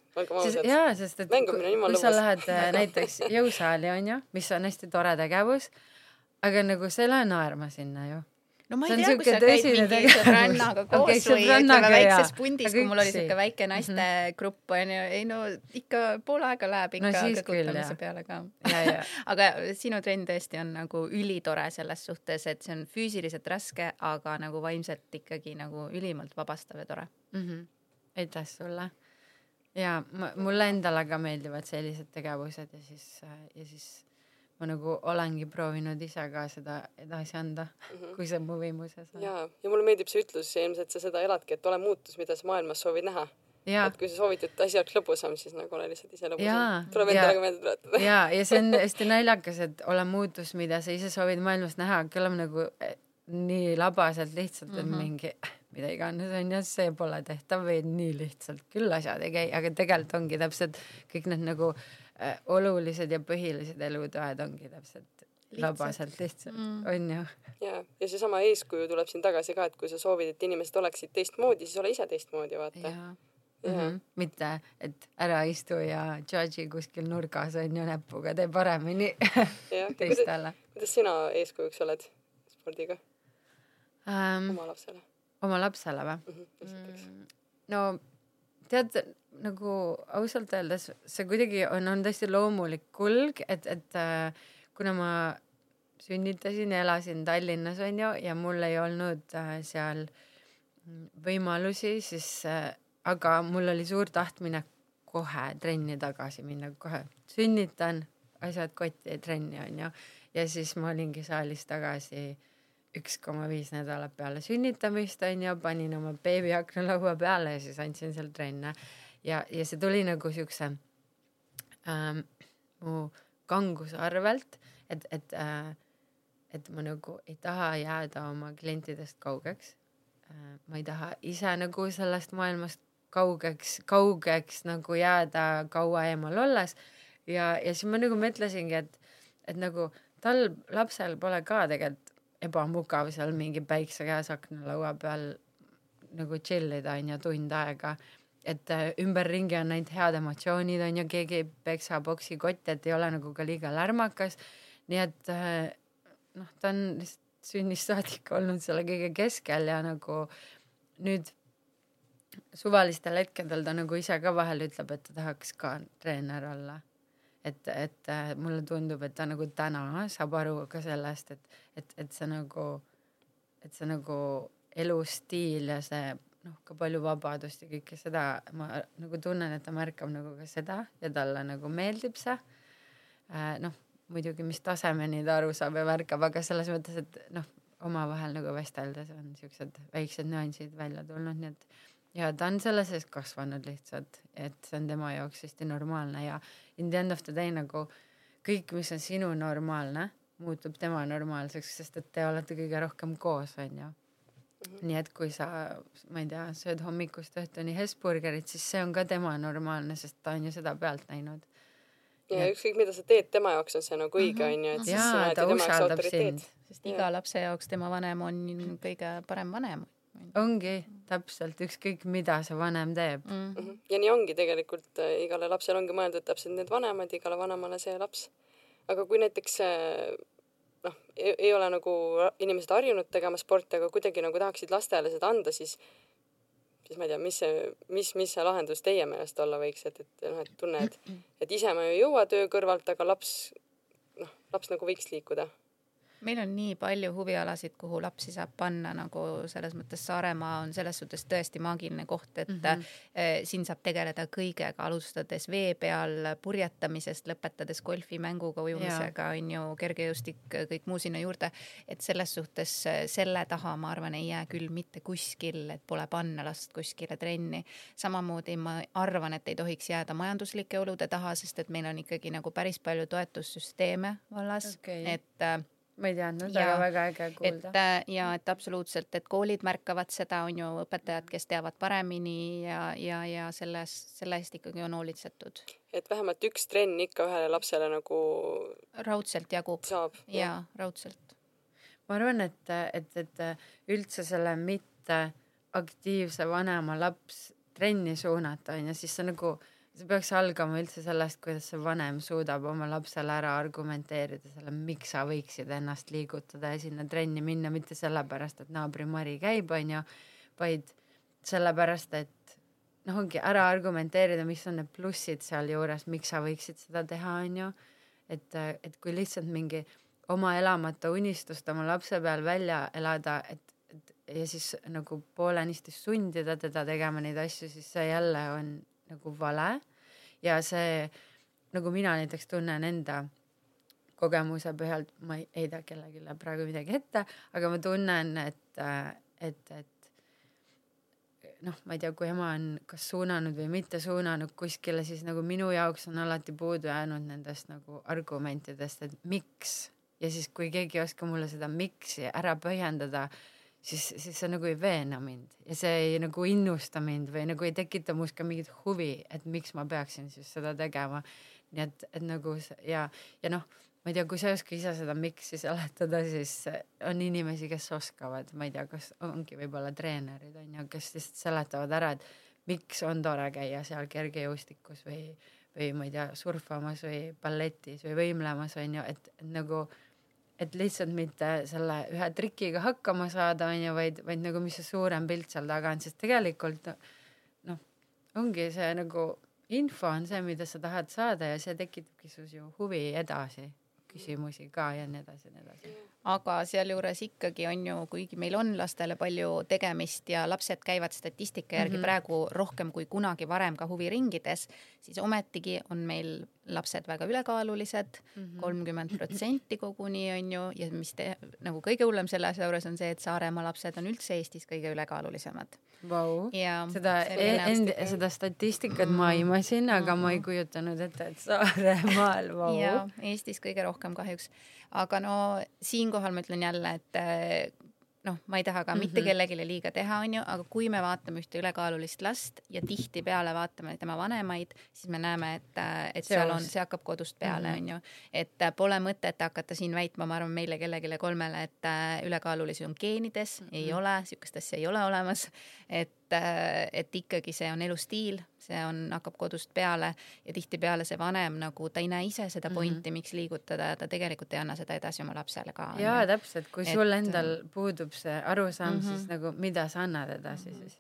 jaa, sest et Mängumine on kui, jumala kui sa lõbus. lähed äh, näiteks jõusaali onju, mis on hästi tore tegevus, aga nagu sa ei lähe naerma sinna ju. No ma ei tea, kui sa käid mingi sõbrannaga koos okay, või ütleme väikses pundis, kui mul oli siuke väike naistegrupp onju, ei no ikka pool aega läheb No ikka kõkutamise jah. peale ka. aga sinu trenn tõesti on nagu ülitore selles suhtes, et see on füüsiliselt raske, aga nagu vaimselt ikkagi nagu ülimalt vabastav ja tore. mm. -hmm. aitäh sulle. ja mulle endale ka meeldivad sellised tegevused ja siis, ja siis ma nagu olengi proovinud ise ka seda edasi anda mm, -hmm. kui see mu võimuses on. jaa, ja mulle meeldib see ütlus ja ilmselt sa seda eladki, et ole muutus, mida sa maailmas soovid näha. Et kui sa soovid, et asi oleks lõbusam, siis nagu ole lihtsalt ise lõbusam. tuleb ja- endale ka meelde tuletada. ja, ja see on hästi naljakas, et ole muutus, mida sa ise soovid maailmas näha, kõlab nagu eh, nii labaselt lihtsalt, et mm -hmm. mingi eh, mida iganes on ju, see pole tehtav või nii lihtsalt küll asjad ei käi, aga tegelikult ongi täpselt kõik need nagu äh, olulised ja põhilised elutoed ongi täpselt Lihtsalt. labaselt lihtsalt mm., on ju. ja, ja seesama eeskuju tuleb siin tagasi ka, et kui sa soovid, et inimesed oleksid teistmoodi, siis ole ise teistmoodi, vaata. mm. -hmm. mitte, et ära istu ja judge'i kuskil nurgas on ju näpuga, tee paremini teistele kuidas sina eeskujuks oled spordiga um,. oma lapsele oma lapsele või? mm? -hmm, esiteks. no tead, nagu ausalt öeldes see kuidagi on, on tõesti loomulik kulg, et, et äh, kuna ma sünnitasin ja elasin Tallinnas onju ja mul ei olnud äh, seal võimalusi, siis äh, aga mul oli suur tahtmine kohe trenni tagasi minna, kohe sünnitan, asjad kotti, trenni onju. ja siis ma olingi saalis tagasi üks koma viis nädalat peale sünnitamist onju, panin oma beebi aknalaua peale ja siis andsin seal trenne. ja, ja see tuli nagu siukse ähm, mu kanguse arvelt, et, et äh,, et ma nagu ei taha jääda oma klientidest kaugeks äh,. ma ei taha ise nagu sellest maailmast kaugeks, kaugeks nagu jääda kaua eemal olles ja, ja siis ma nagu mõtlesingi, et, et nagu tal, lapsel pole ka tegelikult ebamugav seal mingi päikse käes aknalaua peal nagu chill ida onju tund aega et äh, ümberringi on ainult head emotsioonid onju keegi ei peksa boksi kotti et ei ole nagu ka liiga lärmakas. Nii et äh, noh ta on lihtsalt sünnist saadik olnud selle kõige keskel ja nagu nüüd suvalistel hetkedel ta nagu ise ka vahel ütleb et ta tahaks ka treener olla. Et, et äh, mulle tundub, et ta nagu täna saab aru ka sellest, et, et, et see nagu, et see nagu elustiil ja see noh, ka palju vabadust ja kõike seda ma nagu tunnen, et ta märkab nagu ka seda ja talle nagu meeldib see äh,. noh, muidugi, mis tasemeni ta aru saab ja märkab, aga selles mõttes, et noh, omavahel nagu vesteldes on siuksed väiksed nüansid välja tulnud, nii et ja ta on selle sees kasvanud lihtsalt, et see on tema jaoks hästi normaalne ja in the end of the day nagu kõik, mis on sinu normaalne, muutub tema normaalseks, sest et te olete kõige rohkem koos, onju. Nii et kui sa, ma ei tea, sööd hommikust õhtuni Hesburgerit, siis see on ka tema normaalne, sest ta on ju seda pealt näinud. ja ükskõik, mida sa teed, tema jaoks on see nagu õige, Mhm. onju, et siis jaa, sa oled ta ju tema jaoks usaldab autoriteet sind. sest iga lapse jaoks tema vanem on kõige parem vanem ongi täpselt ükskõik, mida see vanem teeb. mm.. Mhm. ja nii ongi tegelikult äh, igale lapsele ongi mõeldud täpselt need vanemad, igale vanemale see laps. aga kui näiteks äh, noh, ei ole nagu inimesed harjunud tegema sporti, aga kuidagi nagu tahaksid lastele seda anda, siis siis ma ei tea, mis see, mis, mis see lahendus teie meelest olla võiks, et, et noh, et tunne, et, et ise ma ju ei jõua töö kõrvalt, aga laps noh, laps nagu võiks liikuda. Meil on nii palju huvialasid, kuhu lapsi saab panna nagu selles mõttes Saaremaa on selles suhtes tõesti maagiline koht, et mm. -hmm. siin saab tegeleda kõigega, alustades vee peal purjetamisest, lõpetades golfimänguga, ujumisega on ju, kergejõustik, kõik muu sinna juurde. et selles suhtes eh, selle taha, ma arvan, ei jää küll mitte kuskil, et pole panna last kuskile trenni. samamoodi ma arvan, et ei tohiks jääda majanduslike olude taha, sest et meil on ikkagi nagu päris palju toetussüsteeme vallas okay., et äh, ma ei teadnud, Jaa, aga väga äge et kuulda. äh, ja et absoluutselt, et koolid märkavad seda, on ju õpetajad, kes teavad paremini ja, ja, ja selles, selle eest ikkagi on hoolitsetud. et vähemalt üks trenn ikka ühele lapsele nagu raudselt jagub saab. ja raudselt. ma arvan, et, et, et üldse selle mitte aktiivse vanema laps trenni suunata onju, siis see nagu, see peaks algama üldse sellest, kuidas see vanem suudab oma lapsele ära argumenteerida selle, miks sa võiksid ennast liigutada ja sinna trenni minna, mitte sellepärast, et naabri Mari käib, onju, vaid sellepärast, et noh, ongi ära argumenteerida, mis on need plussid sealjuures, miks sa võiksid seda teha, onju. et, et kui lihtsalt mingi oma elamata unistust oma lapse peal välja elada, et, et ja siis nagu poolenisti sundida teda tegema neid asju, siis see jälle on nagu vale. Ja see, nagu mina näiteks tunnen enda kogemuse põhjalt, ma ei heida kellelegi praegu midagi ette, aga ma tunnen, et, et, et noh, ma ei tea, kui ema on kas suunanud või mitte suunanud kuskile, siis nagu minu jaoks on alati puudu jäänud nendest nagu argumentidest, et miks. Ja siis, kui keegi ei oska mulle seda miks'i ära põhjendada, siis, siis see nagu ei veena mind ja see ei nagu innusta mind või nagu ei tekita must ka mingit huvi, et miks ma peaksin siis seda tegema. nii et, et nagu ja, ja noh, ma ei tea, kui sa ei oska ise seda miks'i seletada, siis on inimesi, kes oskavad, ma ei tea, kas ongi võib-olla treenerid on ju, kes lihtsalt seletavad ära, et miks on tore käia seal kergejõustikus või, või ma ei tea, surfamas või balletis või võimlemas on ju, et nagu et lihtsalt mitte selle ühe trikiga hakkama saada, on ju, vaid, vaid nagu mis see suurem pilt seal taga on, sest tegelikult noh, ongi see nagu info on see, mida sa tahad saada ja see tekitabki sus ju huvi edasi, küsimusi ka ja nii edasi ja nii edasi. aga sealjuures ikkagi on ju, kuigi meil on lastele palju tegemist ja lapsed käivad statistika järgi mm Mhm. -hmm. praegu rohkem kui kunagi varem ka huviringides, siis ometigi on meil lapsed väga ülekaalulised, Mhm. kolmkümmend protsenti koguni on ju, ja mis te, nagu kõige hullem selle asja juures on see, et Saaremaa lapsed on üldse Eestis kõige ülekaalulisemad Vau. ja seda selline- end, seda statistikat ma aimasin, aga ma ei kujutanud ette, et Saaremaal, vau. ja Eestis kõige rohkem kahjuks. aga no siinkohal ma ütlen jälle, et eh, noh, ma ei taha ka mm -hmm. mitte Mhm. kellelegi liiga teha, onju, aga kui me vaatame ühte ülekaalulist last ja tihtipeale vaatame tema vanemaid, siis me näeme, et, et seal on, Seos. see hakkab kodust peale, Mhm. onju. et äh, pole mõtet hakata siin väitma, ma arvan, meile kellelegi kolmele, et ülekaalulisus on geenides mm, -hmm. ei ole, sihukest asja ei ole olemas. et, et ikkagi see on elustiil, see on, hakkab kodust peale ja tihtipeale see vanem nagu ta ei näe ise seda pointi mm, -hmm. miks liigutada ja ta tegelikult ei anna seda edasi oma lapsele ka. jaa, täpselt, kui Et- sul endal puudub see arusaam mm, Mhm. -hmm. siis nagu mida sa annad edasi siis?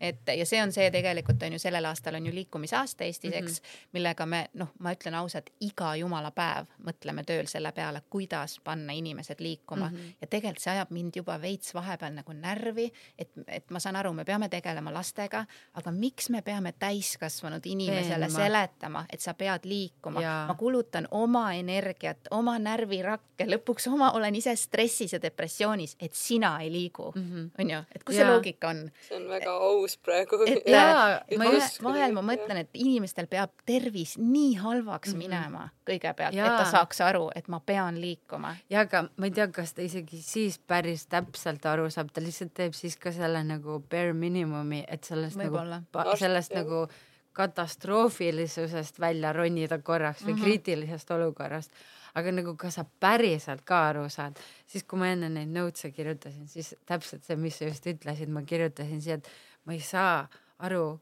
Et ja see on see tegelikult on ju sellel aastal on ju liikumisaasta Eestis mm, -hmm. eks, millega me noh, ma ütlen ausalt, iga jumala päev mõtleme tööl selle peale, kuidas panna inimesed liikuma mm -hmm. ja tegelikult see ajab mind juba veits vahepeal nagu närvi, et, et ma saan aru, me peame tegelema lastega, aga miks me peame täiskasvanud inimesele Veenma. seletama, et sa pead liikuma, ma kulutan oma energiat, oma närvirakke, lõpuks oma olen ise stressis ja depressioonis, et sina ei liigu mm, Mhm. on ju, et kus Jaa. see loogika on? see on väga aus praegu. et Jaa, ma just- vahel ma mõtlen, et inimestel peab tervis nii halvaks mm -hmm. minema kõigepealt, et ta saaks aru, et ma pean liikuma. ja aga ma ei tea, kas ta isegi siis päris täpselt aru saab, ta lihtsalt teeb siis ka selle nagu bare minimumi, et sellest Võib-olla. nagu, sellest Jah. nagu katastroofilisusest välja ronida korraks või mm. -hmm. kriitilisest olukorrast. aga nagu kas sa päriselt ka aru saad, siis kui ma enne neid notes'e kirjutasin, siis täpselt see, mis sa just ütlesid, ma kirjutasin siia, et ma ei saa aru,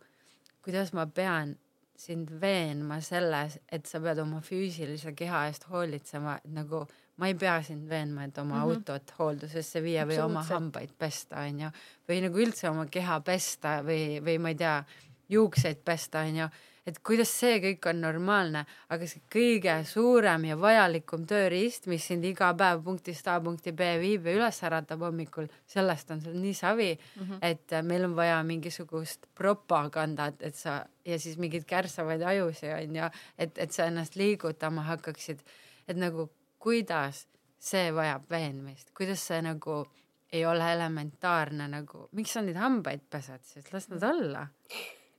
kuidas ma pean sind veenma selles, et sa pead oma füüsilise keha eest hoolitsema, nagu ma ei pea sind veenma, et oma mm -hmm. autot hooldusesse viia või oma hambaid pesta, onju. või nagu üldse oma keha pesta või, või ma ei tea, juukseid pesta, onju. Et kuidas see kõik on normaalne, aga see kõige suurem ja vajalikum tööriist, mis sind iga päev punktist A punkti B viib ja üles äratab hommikul, sellest on sul nii savi mm, -hmm. et äh, meil on vaja mingisugust propagandat, et sa ja siis mingeid kärsavaid ajusid on ju, et, et sa ennast liigutama hakkaksid. et nagu kuidas see vajab veenmist, kuidas see nagu ei ole elementaarne nagu, miks sa neid hambaid pesed siis, las nad olla.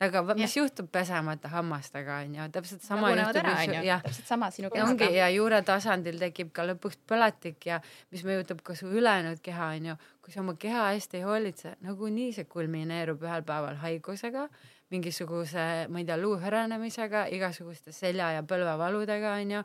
Aga mis juhtub pesemata hammastega on ju, täpselt sama lagunevad juhtub onju, jah. Täpselt sama sinu ongi kehaga. ja juure tasandil tekib ka lõpuks põletik ja mis mõjutab ka su ülejäänud keha onju, kui sa oma keha eest ei hoolitse, nagunii see kulmineerub ühel päeval haigusega, mingisuguse, ma ei tea, luu hõrenemisega, igasuguste selja ja põlvevaludega onju.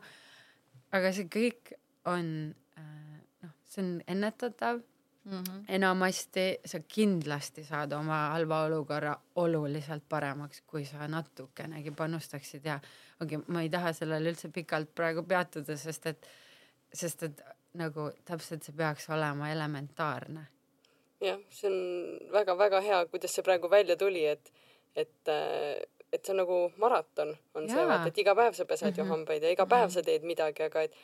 aga see kõik on äh, noh, see on ennetatav Mm -hmm. enamasti sa kindlasti saad oma halva olukorra oluliselt paremaks, kui sa natukenegi panustaksid ja ongi, ma ei taha sellele üldse pikalt praegu peatuda, sest et, sest et nagu täpselt see peaks olema elementaarne. jah, see on väga-väga hea, kuidas see praegu välja tuli, et, et, et see on nagu maraton, on see Jaa. vaata, et iga päev sa pesed mm -hmm. ju Mhm. hambaid ja iga päev sa teed midagi, aga et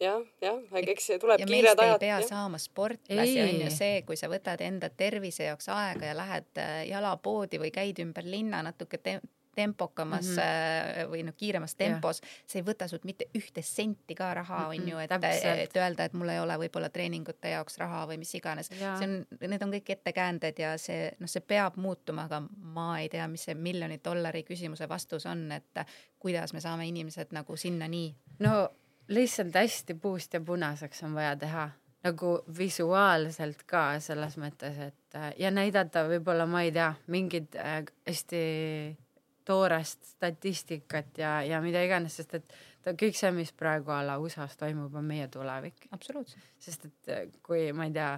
jah, jah, aga eks see tuleb ja kiired meist ei ajad. pea saama sportlasi, on ju see, kui sa võtad enda tervise jaoks aega ja lähed äh, jalapoodi või käid ümber linna natuke te tempokamas mm -hmm. või noh, kiiremas tempos, see ei võta sult mitte ühte senti ka raha, on ju, et, et öelda, et mul ei ole võib-olla treeningute jaoks raha või mis iganes. see on, need on kõik ettekäänded ja see, noh, see peab muutuma, aga ma ei tea, mis see miljoni dollari küsimuse vastus on, et kuidas me saame inimesed nagu sinna nii. no lihtsalt hästi puust ja punaseks on vaja teha nagu visuaalselt ka selles mõttes, et ja näidata võib-olla, ma ei tea, mingit äh, hästi toorest statistikat ja, ja mida iganes, sest et ta kõik see, mis praegu a la USA-s toimub, on meie tulevik. absoluutselt. sest et äh, kui ma ei tea,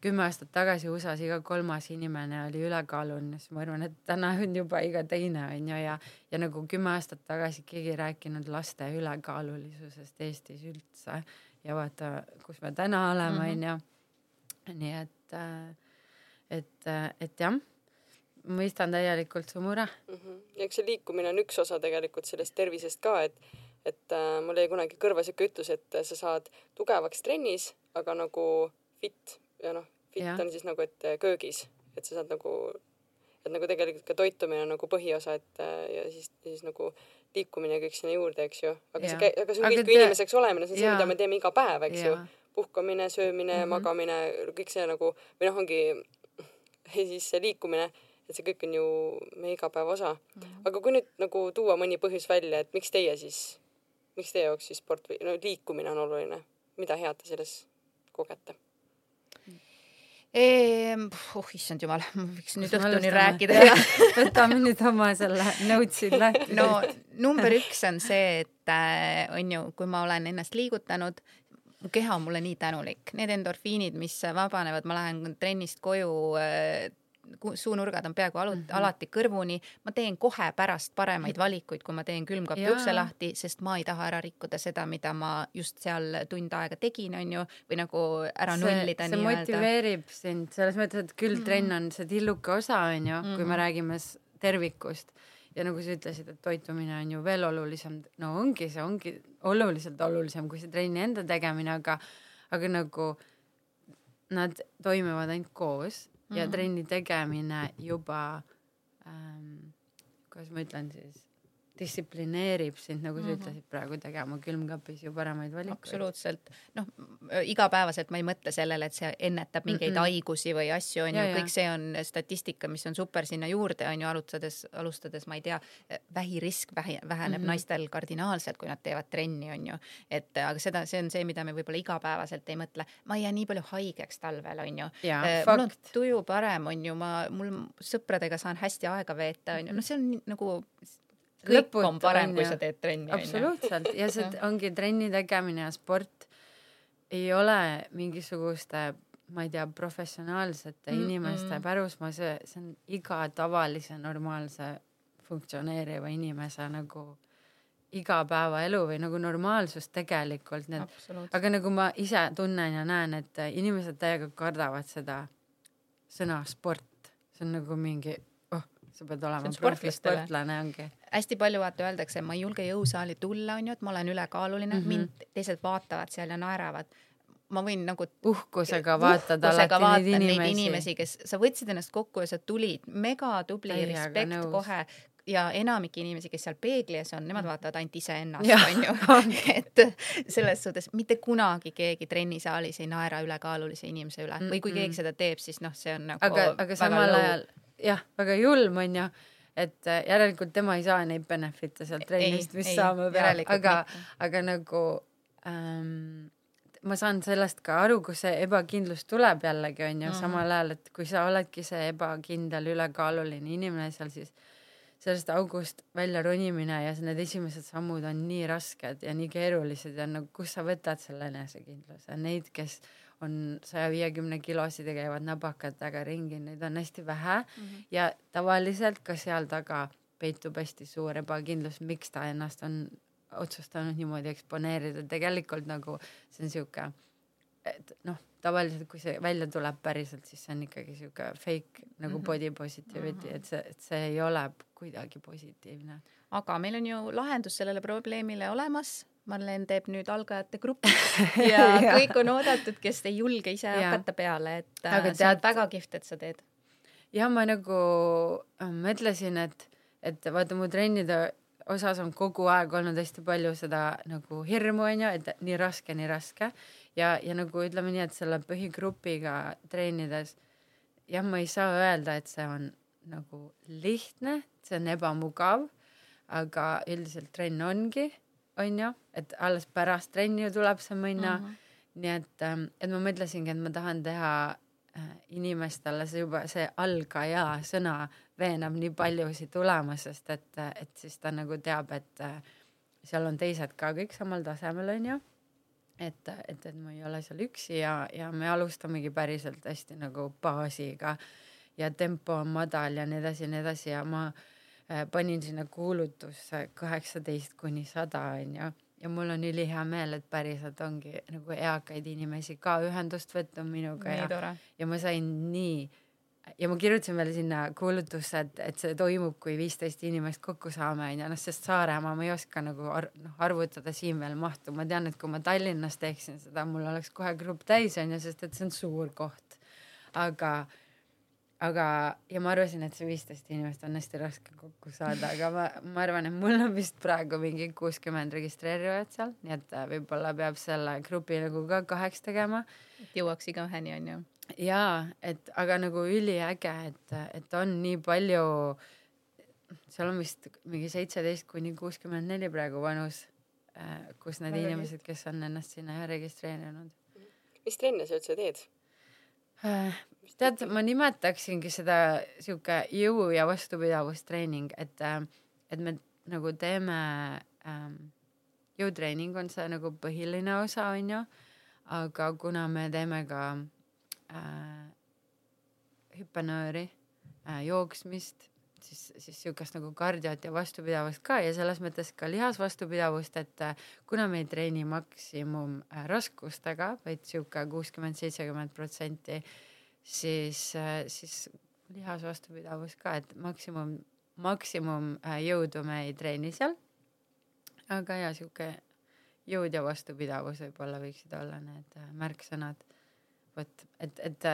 kümme aastat tagasi USA-s iga kolmas inimene oli ülekaaluline, siis ma arvan, et täna on juba iga teine on ju ja, ja nagu kümme aastat tagasi keegi ei rääkinud laste ülekaalulisusest Eestis üldse ja vaata, kus me täna oleme, mhm. on ju. nii et, äh, et, äh, et jah mõistan täielikult su mure mm. -hmm. eks see liikumine on üks osa tegelikult sellest tervisest ka, et, et äh, mul jäi kunagi kõrva siuke ütlus, et äh, sa saad tugevaks trennis, aga nagu fit ja noh, fit ja. on siis nagu, et äh, köögis, et sa saad nagu, et nagu tegelikult ka toitumine on nagu põhiosa, et äh, ja siis, siis nagu liikumine ja kõik sinna juurde, eks ju. aga ja. see, aga see on kõik te... inimeseks olemine, see on see, mida me teeme iga päev, eks ja. ju. puhkamine, söömine mm, -hmm. magamine, kõik see nagu või noh, ongi ja siis see liikumine et see kõik on ju meie igapäeva osa mm. -hmm. aga kui nüüd nagu tuua mõni põhjus välja, et miks teie siis, miks teie jaoks siis sport või no liikumine on oluline, mida head te selles kogete? Oh issand jumal, ma võiks nüüd õhtuni rääkida ja võtame nüüd oma selle notes'id lahti. no number üks on see, et äh, on ju, kui ma olen ennast liigutanud, mu keha on mulle nii tänulik, need endorfiinid, mis vabanevad, ma lähen trennist koju äh, suunurgad on peaaegu alu- mm, -hmm. alati kõrvuni. ma teen kohe pärast paremaid valikuid, kui ma teen külmkapi ukse lahti, sest ma ei taha ära rikkuda seda, mida ma just seal tund aega tegin, on ju, või nagu ära see, nullida nii-öelda. see motiveerib sind selles mõttes, et küll trenn mhm. on see tilluke osa, on ju, kui me räägime tervikust ja nagu sa ütlesid, et toitumine on ju veel olulisem, no ongi, see ongi oluliselt olulisem kui see trenni enda tegemine, aga, aga nagu nad toimivad ainult koos ja mm. trenni tegemine juba ähm,, kuidas ma ütlen siis, distsiplineerib sind, nagu sa mm -hmm. ütlesid praegu, tegema külmkapis ju paremaid valikuid. absoluutselt, noh, igapäevaselt ma ei mõtle sellele, et see ennetab mingeid mm -hmm. haigusi või asju, on ju, kõik see on statistika, mis on super sinna juurde, on ju, alustades, alustades, ma ei tea, vähirisk vähi, väheneb mm -hmm. naistel kardinaalselt, kui nad teevad trenni, on ju. et aga seda, see on see, mida me võib-olla igapäevaselt ei mõtle. ma ei jää nii palju haigeks talvel, on ju. Äh, mul on tuju parem, on ju, ma, mul sõpradega saan hästi aega veeta, on ju, noh, see on nagu kõik Lõput, on parem, kui sa teed trenni. absoluutselt. Ja see ongi trenni tegemine ja sport ei ole mingisuguste, ma ei tea, professionaalsete mm -mm. inimeste pärusmaa, see, see on iga tavalise normaalse funktsioneeriva inimese nagu igapäevaelu või nagu normaalsus tegelikult. Need, aga nagu ma ise tunnen ja näen, et inimesed täiega kardavad seda sõna sport, see on nagu mingi sa pead olema profisportlane ongi. hästi palju vaata öeldakse, ma ei julge jõusaali tulla, onju, et ma olen ülekaaluline mm, -hmm. mind teised vaatavad seal ja naeravad. ma võin nagu uhkusega vaatad alati neid inimesi. neid inimesi, kes, sa võtsid ennast kokku ja sa tulid, megatubli, respekt kohe ja enamik inimesi, kes seal peegli ees on, nemad mm. vaatavad ainult iseennast, onju. et selles suhtes mitte kunagi keegi trennisaalis ei naera ülekaalulise inimese üle mm -mm. või kui keegi seda teeb, siis noh, see on nagu aga, aga samal ajal jah, väga julm onju, et äh, järelikult tema ei saa neid benefit'e sealt trennist, mis ei, saama peab, aga, aga nagu ähm, ma saan sellest ka aru, kus see ebakindlus tuleb jällegi onju mm -hmm. samal ajal, et kui sa oledki see ebakindel, ülekaaluline inimene seal, siis sellest august välja ronimine ja need esimesed sammud on nii rasked ja nii keerulised ja nagu kust sa võtad selle enesekindluse, neid, kes on saja viiekümne kilosid ja käivad nabakatega ringi, neid on hästi vähe mm -hmm. ja tavaliselt ka seal taga peitub hästi suur ebakindlus, miks ta ennast on otsustanud niimoodi eksponeerida, tegelikult nagu see on sihuke, et noh, tavaliselt kui see välja tuleb päriselt, siis see on ikkagi sihuke fake nagu mm -hmm. body positivity mm, -hmm. et see, et see ei ole kuidagi positiivne. aga meil on ju lahendus sellele probleemile olemas Marlen teeb nüüd algajate grupi ja, ja kõik on oodatud, kes ei julge ise ja. hakata peale, et äh, Aga see tead... on väga kihvt, et sa teed. ja ma nagu äh, mõtlesin, et et vaata mu trennide osas on kogu aeg olnud hästi palju seda nagu hirmu onju, et nii raske, nii raske ja, ja nagu ütleme nii, et selle põhigrupiga treenides jah, ma ei saa öelda, et see on nagu lihtne, see on ebamugav, aga üldiselt trenn ongi, onju, et alles pärast trenni ju tuleb see minna mm. -hmm. nii et, ähm, et ma mõtlesingi, et ma tahan teha äh, inimestele see juba see algaja sõna veenab nii paljusid tulema, sest et, et siis ta nagu teab, et äh, seal on teised ka kõik samal tasemel, onju. et, et, et ma ei ole seal üksi ja, ja me alustamegi päriselt hästi nagu baasiga ja tempo on madal ja nii edasi ja nii edasi ja ma äh, panin sinna kuulutusse kaheksateist kuni sada onju ja mul on ülihea meel, et päriselt ongi nagu eakaid inimesi ka ühendust võtnud minuga nii ja, tore. ja ma sain nii ja ma kirjutasin veel sinna kuulutusse, et, et see toimub, kui viisteist inimest kokku saame, onju, noh, sest Saaremaa ma ei oska nagu ar noh, arvutada siin veel mahtu, ma tean, et kui ma Tallinnas teeksin seda, mul oleks kohe grupp täis, onju, sest et see on suur koht. aga, aga, ja ma arvasin, et see viisteist inimest on hästi raske kokku saada, aga ma, ma arvan, et mul on vist praegu mingi kuuskümmend registreerijat seal, nii et äh, võib-olla peab selle grupi nagu ka kaheks tegema. et jõuaks igaüheni, onju jaa, et aga nagu üliäge, et, et on nii palju, seal on vist mingi seitseteist kuni kuuskümmend neli praegu vanus, kus need Väga inimesed, kes on ennast sinna registreerinud. mis trenne sa üldse teed? Tead, ma nimetaksingi seda sihuke jõu ja vastupidavusttreening, et, et me nagu teeme ähm,, jõutreening on see nagu põhiline osa, onju, aga kuna me teeme ka äh, hüppenööri äh,, jooksmist, siis, siis sihukest nagu kardiot ja vastupidavust ka ja selles mõttes ka lihasvastupidavust, et äh, kuna me ei treeni maksimum äh, vaid sihuke kuuskümmend, seitsekümmend protsenti, siis äh,, siis lihasvastupidavus ka, et maksimum, maksimum jõudu me ei treeni seal. aga ja sihuke jõud ja vastupidavus võib-olla võiksid olla need märksõnad vot, et, et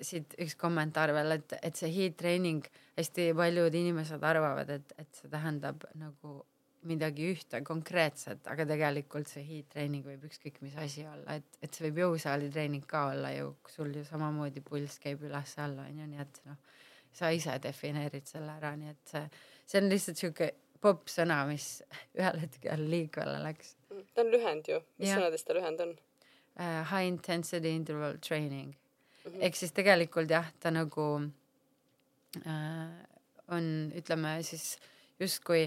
siit üks kommentaar veel, et, et see heat training, hästi paljud inimesed arvavad, et, et see tähendab nagu midagi ühte konkreetset, aga tegelikult see heat training võib ükskõik mis asi olla, et, et see võib jõusaali treening ka olla ju, sul ju samamoodi pulss käib üles-alla onju, nii et noh, sa ise defineerid selle ära, nii et see, see on lihtsalt sihuke popp sõna, mis ühel hetkel liikvele läks. ta on lühend ju, mis Jah. sõnadest ta lühend on? uh, high intensity interval training. Ehk siis tegelikult jah, ta nagu uh, on, ütleme siis justkui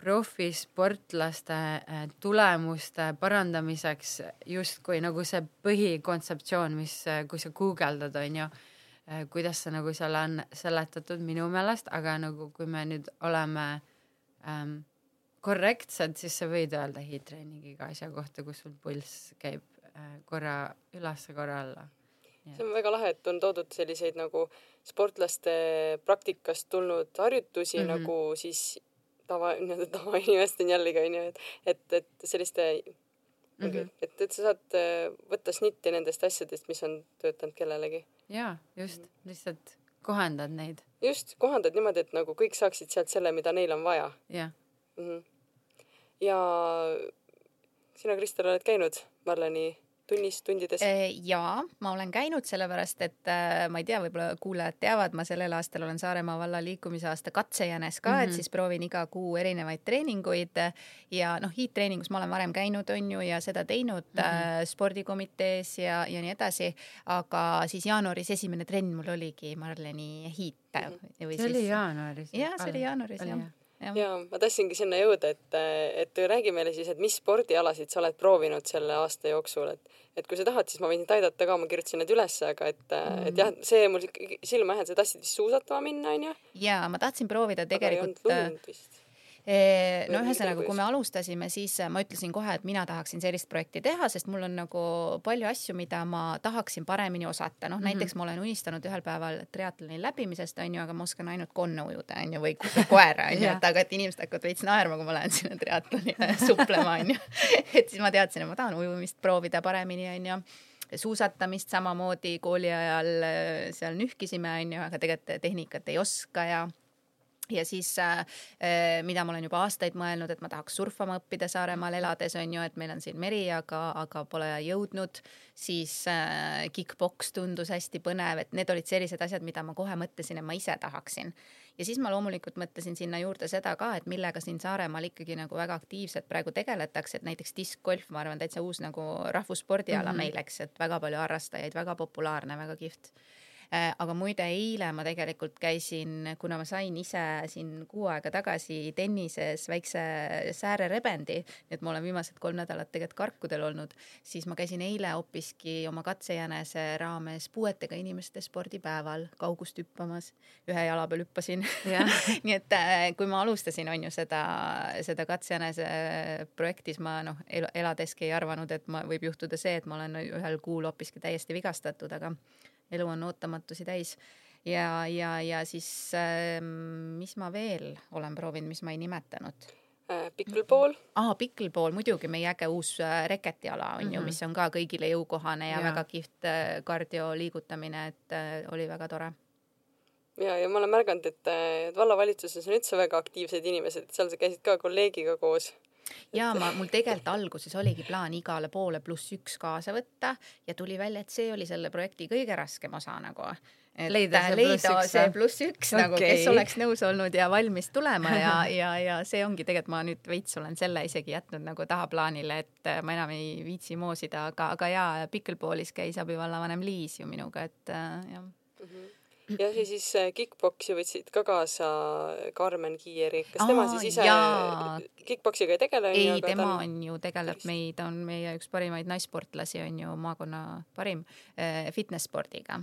profisportlaste uh, tulemuste parandamiseks justkui nagu see põhikontseptsioon, mis uh,, kui sa guugeldad, onju uh,, kuidas see nagu seal on seletatud minu meelest, aga nagu kui me nüüd oleme um, korrektsed, siis sa võid öelda heat training iga asja kohta, kus sul pulss käib äh, korra ülesse, korra alla. See on väga lahe, et on toodud selliseid nagu sportlaste praktikast tulnud harjutusi mm. -hmm. nagu siis tava, nii-öelda tavainimesteni jällegi onju, et, et, et selliste mm, -hmm. et, et sa saad äh, võtta snitti nendest asjadest, mis on töötanud kellelegi. jaa, just, lihtsalt kohendad neid, just, kohandad niimoodi, et nagu kõik saaksid sealt selle, mida neil on vaja jah. mm. -hmm. ja sina, Kristel, oled käinud Marleni tunnis, tundides? ja ma olen käinud sellepärast, et äh, ma ei tea, võib-olla kuulajad teavad, ma sellel aastal olen Saaremaa valla liikumisaasta katsejänes ka mm, -hmm. et Mhm. siis proovin iga kuu erinevaid treeninguid ja noh, hiidtreeningus ma olen varem käinud, on ju, ja seda teinud mm -hmm. äh, spordikomitees ja, ja nii edasi. aga siis jaanuaris esimene trenn mul oligi Marleni hiit mm. -hmm. see oli jaanuaris. ja see oli jaanuaris jah ja, ma tahtsingi sinna jõuda, et, et räägi meile siis, et mis spordialasid sa oled proovinud selle aasta jooksul, et, et kui sa tahad, siis ma võin sind aidata ka, ma kirjutasin need ülesse, aga et mm., et jah, see mul silma jäänud, sa tahtsid vist suusatama minna, onju? ja ma tahtsin proovida tegelikult. aga ei olnud lund vist no ühesõnaga, kui me alustasime, siis ma ütlesin kohe, et mina tahaksin sellist projekti teha, sest mul on nagu palju asju, mida ma tahaksin paremini osata, noh mm -hmm. näiteks ma olen unistanud ühel päeval triatloni läbimisest onju, aga ma oskan ainult konne ujuda onju või koera onju et aga et inimesed hakkavad veits naerma, kui ma lähen sinna triatloni suplema onju et siis ma teadsin, et ma tahan ujumist proovida paremini onju suusatamist samamoodi kooli ajal seal nühkisime onju, aga tegelikult tehnikat ei oska ja ja siis äh, äh, mida ma olen juba aastaid mõelnud, et ma tahaks surfama õppida Saaremaal elades on ju, et meil on siin meri, aga, aga pole jõudnud. siis äh, kick-poks tundus hästi põnev, et need olid sellised asjad, mida ma kohe mõtlesin, et ma ise tahaksin. ja siis ma loomulikult mõtlesin sinna juurde seda ka, et millega siin Saaremaal ikkagi nagu väga aktiivselt praegu tegeletakse, et näiteks diskgolf, ma arvan, täitsa uus nagu rahvusspordiala mm -hmm. meil, eks, et väga palju harrastajaid, väga populaarne, väga kihvt aga muide, eile ma tegelikult käisin, kuna ma sain ise siin kuu aega tagasi tennises väikse säärerebendi, nii et ma olen viimased kolm nädalat tegelikult karkudel olnud, siis ma käisin eile hoopiski oma katsejänese raames puuetega inimeste spordipäeval kaugust hüppamas. ühe jala peal hüppasin nii et äh, kui ma alustasin, on ju seda, seda katsejänese projektis ma noh, eladeski ei arvanud, et ma, võib juhtuda see, et ma olen ühel kuul hoopiski täiesti vigastatud, aga elu on ootamatusi täis ja, ja, ja siis äh, mis ma veel olen proovinud, mis ma ei nimetanud äh,? Pickleball. aa, pickleball muidugi, meie äge uus äh, reketiala on mm -hmm. ju, mhm. mis on ka kõigile jõukohane ja, ja. väga kihvt äh, kardio liigutamine, et äh, oli väga tore ja, ja ma olen märganud, et, vallavalitsuses on üldse väga aktiivsed inimesed, seal sa käisid ka kolleegiga koos ja ma, mul tegelikult alguses oligi plaan igale poole pluss üks kaasa võtta ja tuli välja, et see oli selle projekti kõige raskem osa nagu. leida see leida pluss üks, see pluss üks okay. nagu, kes oleks nõus olnud ja valmis tulema ja, ja, ja see ongi tegelikult ma nüüd veits olen selle isegi jätnud nagu tahaplaanile, et ma enam ei viitsi moosida, aga, aga jaa, Pickleballis käis abivallavanem Liis ju minuga, et äh, jah mm. -hmm ja siis äh, kick-poksi võtsid ka kaasa Karmen Kiieri, kas Aa, tema siis ise jaa. kick-poksiga ei tegele? ei, tema ta... on ju, tegeleb meid, on meie üks parimaid naissportlasi, on ju maakonna parim äh, fitness spordiga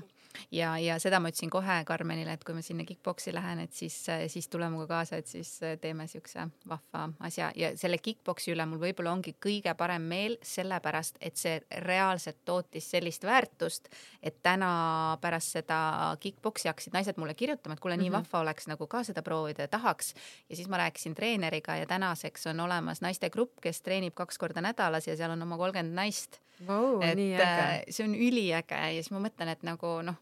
ja, ja seda ma ütlesin kohe Karmenile, et kui ma sinna kick-poksi lähen, et siis, siis tule minuga kaasa, et siis teeme siukse vahva asja ja selle kick-poksi üle mul võib-olla ongi kõige parem meel, sellepärast et see reaalselt tootis sellist väärtust, et täna pärast seda kick-poksi hakkasid naised mulle kirjutama, et kuule, nii mm -hmm. vahva oleks nagu ka seda proovida ja tahaks. ja siis ma rääkisin treeneriga ja tänaseks on olemas naistegrupp, kes treenib kaks korda nädalas ja seal on oma kolmkümmend naist wow,. et äh, see on üliäge ja siis ma mõtlen, et nagu noh,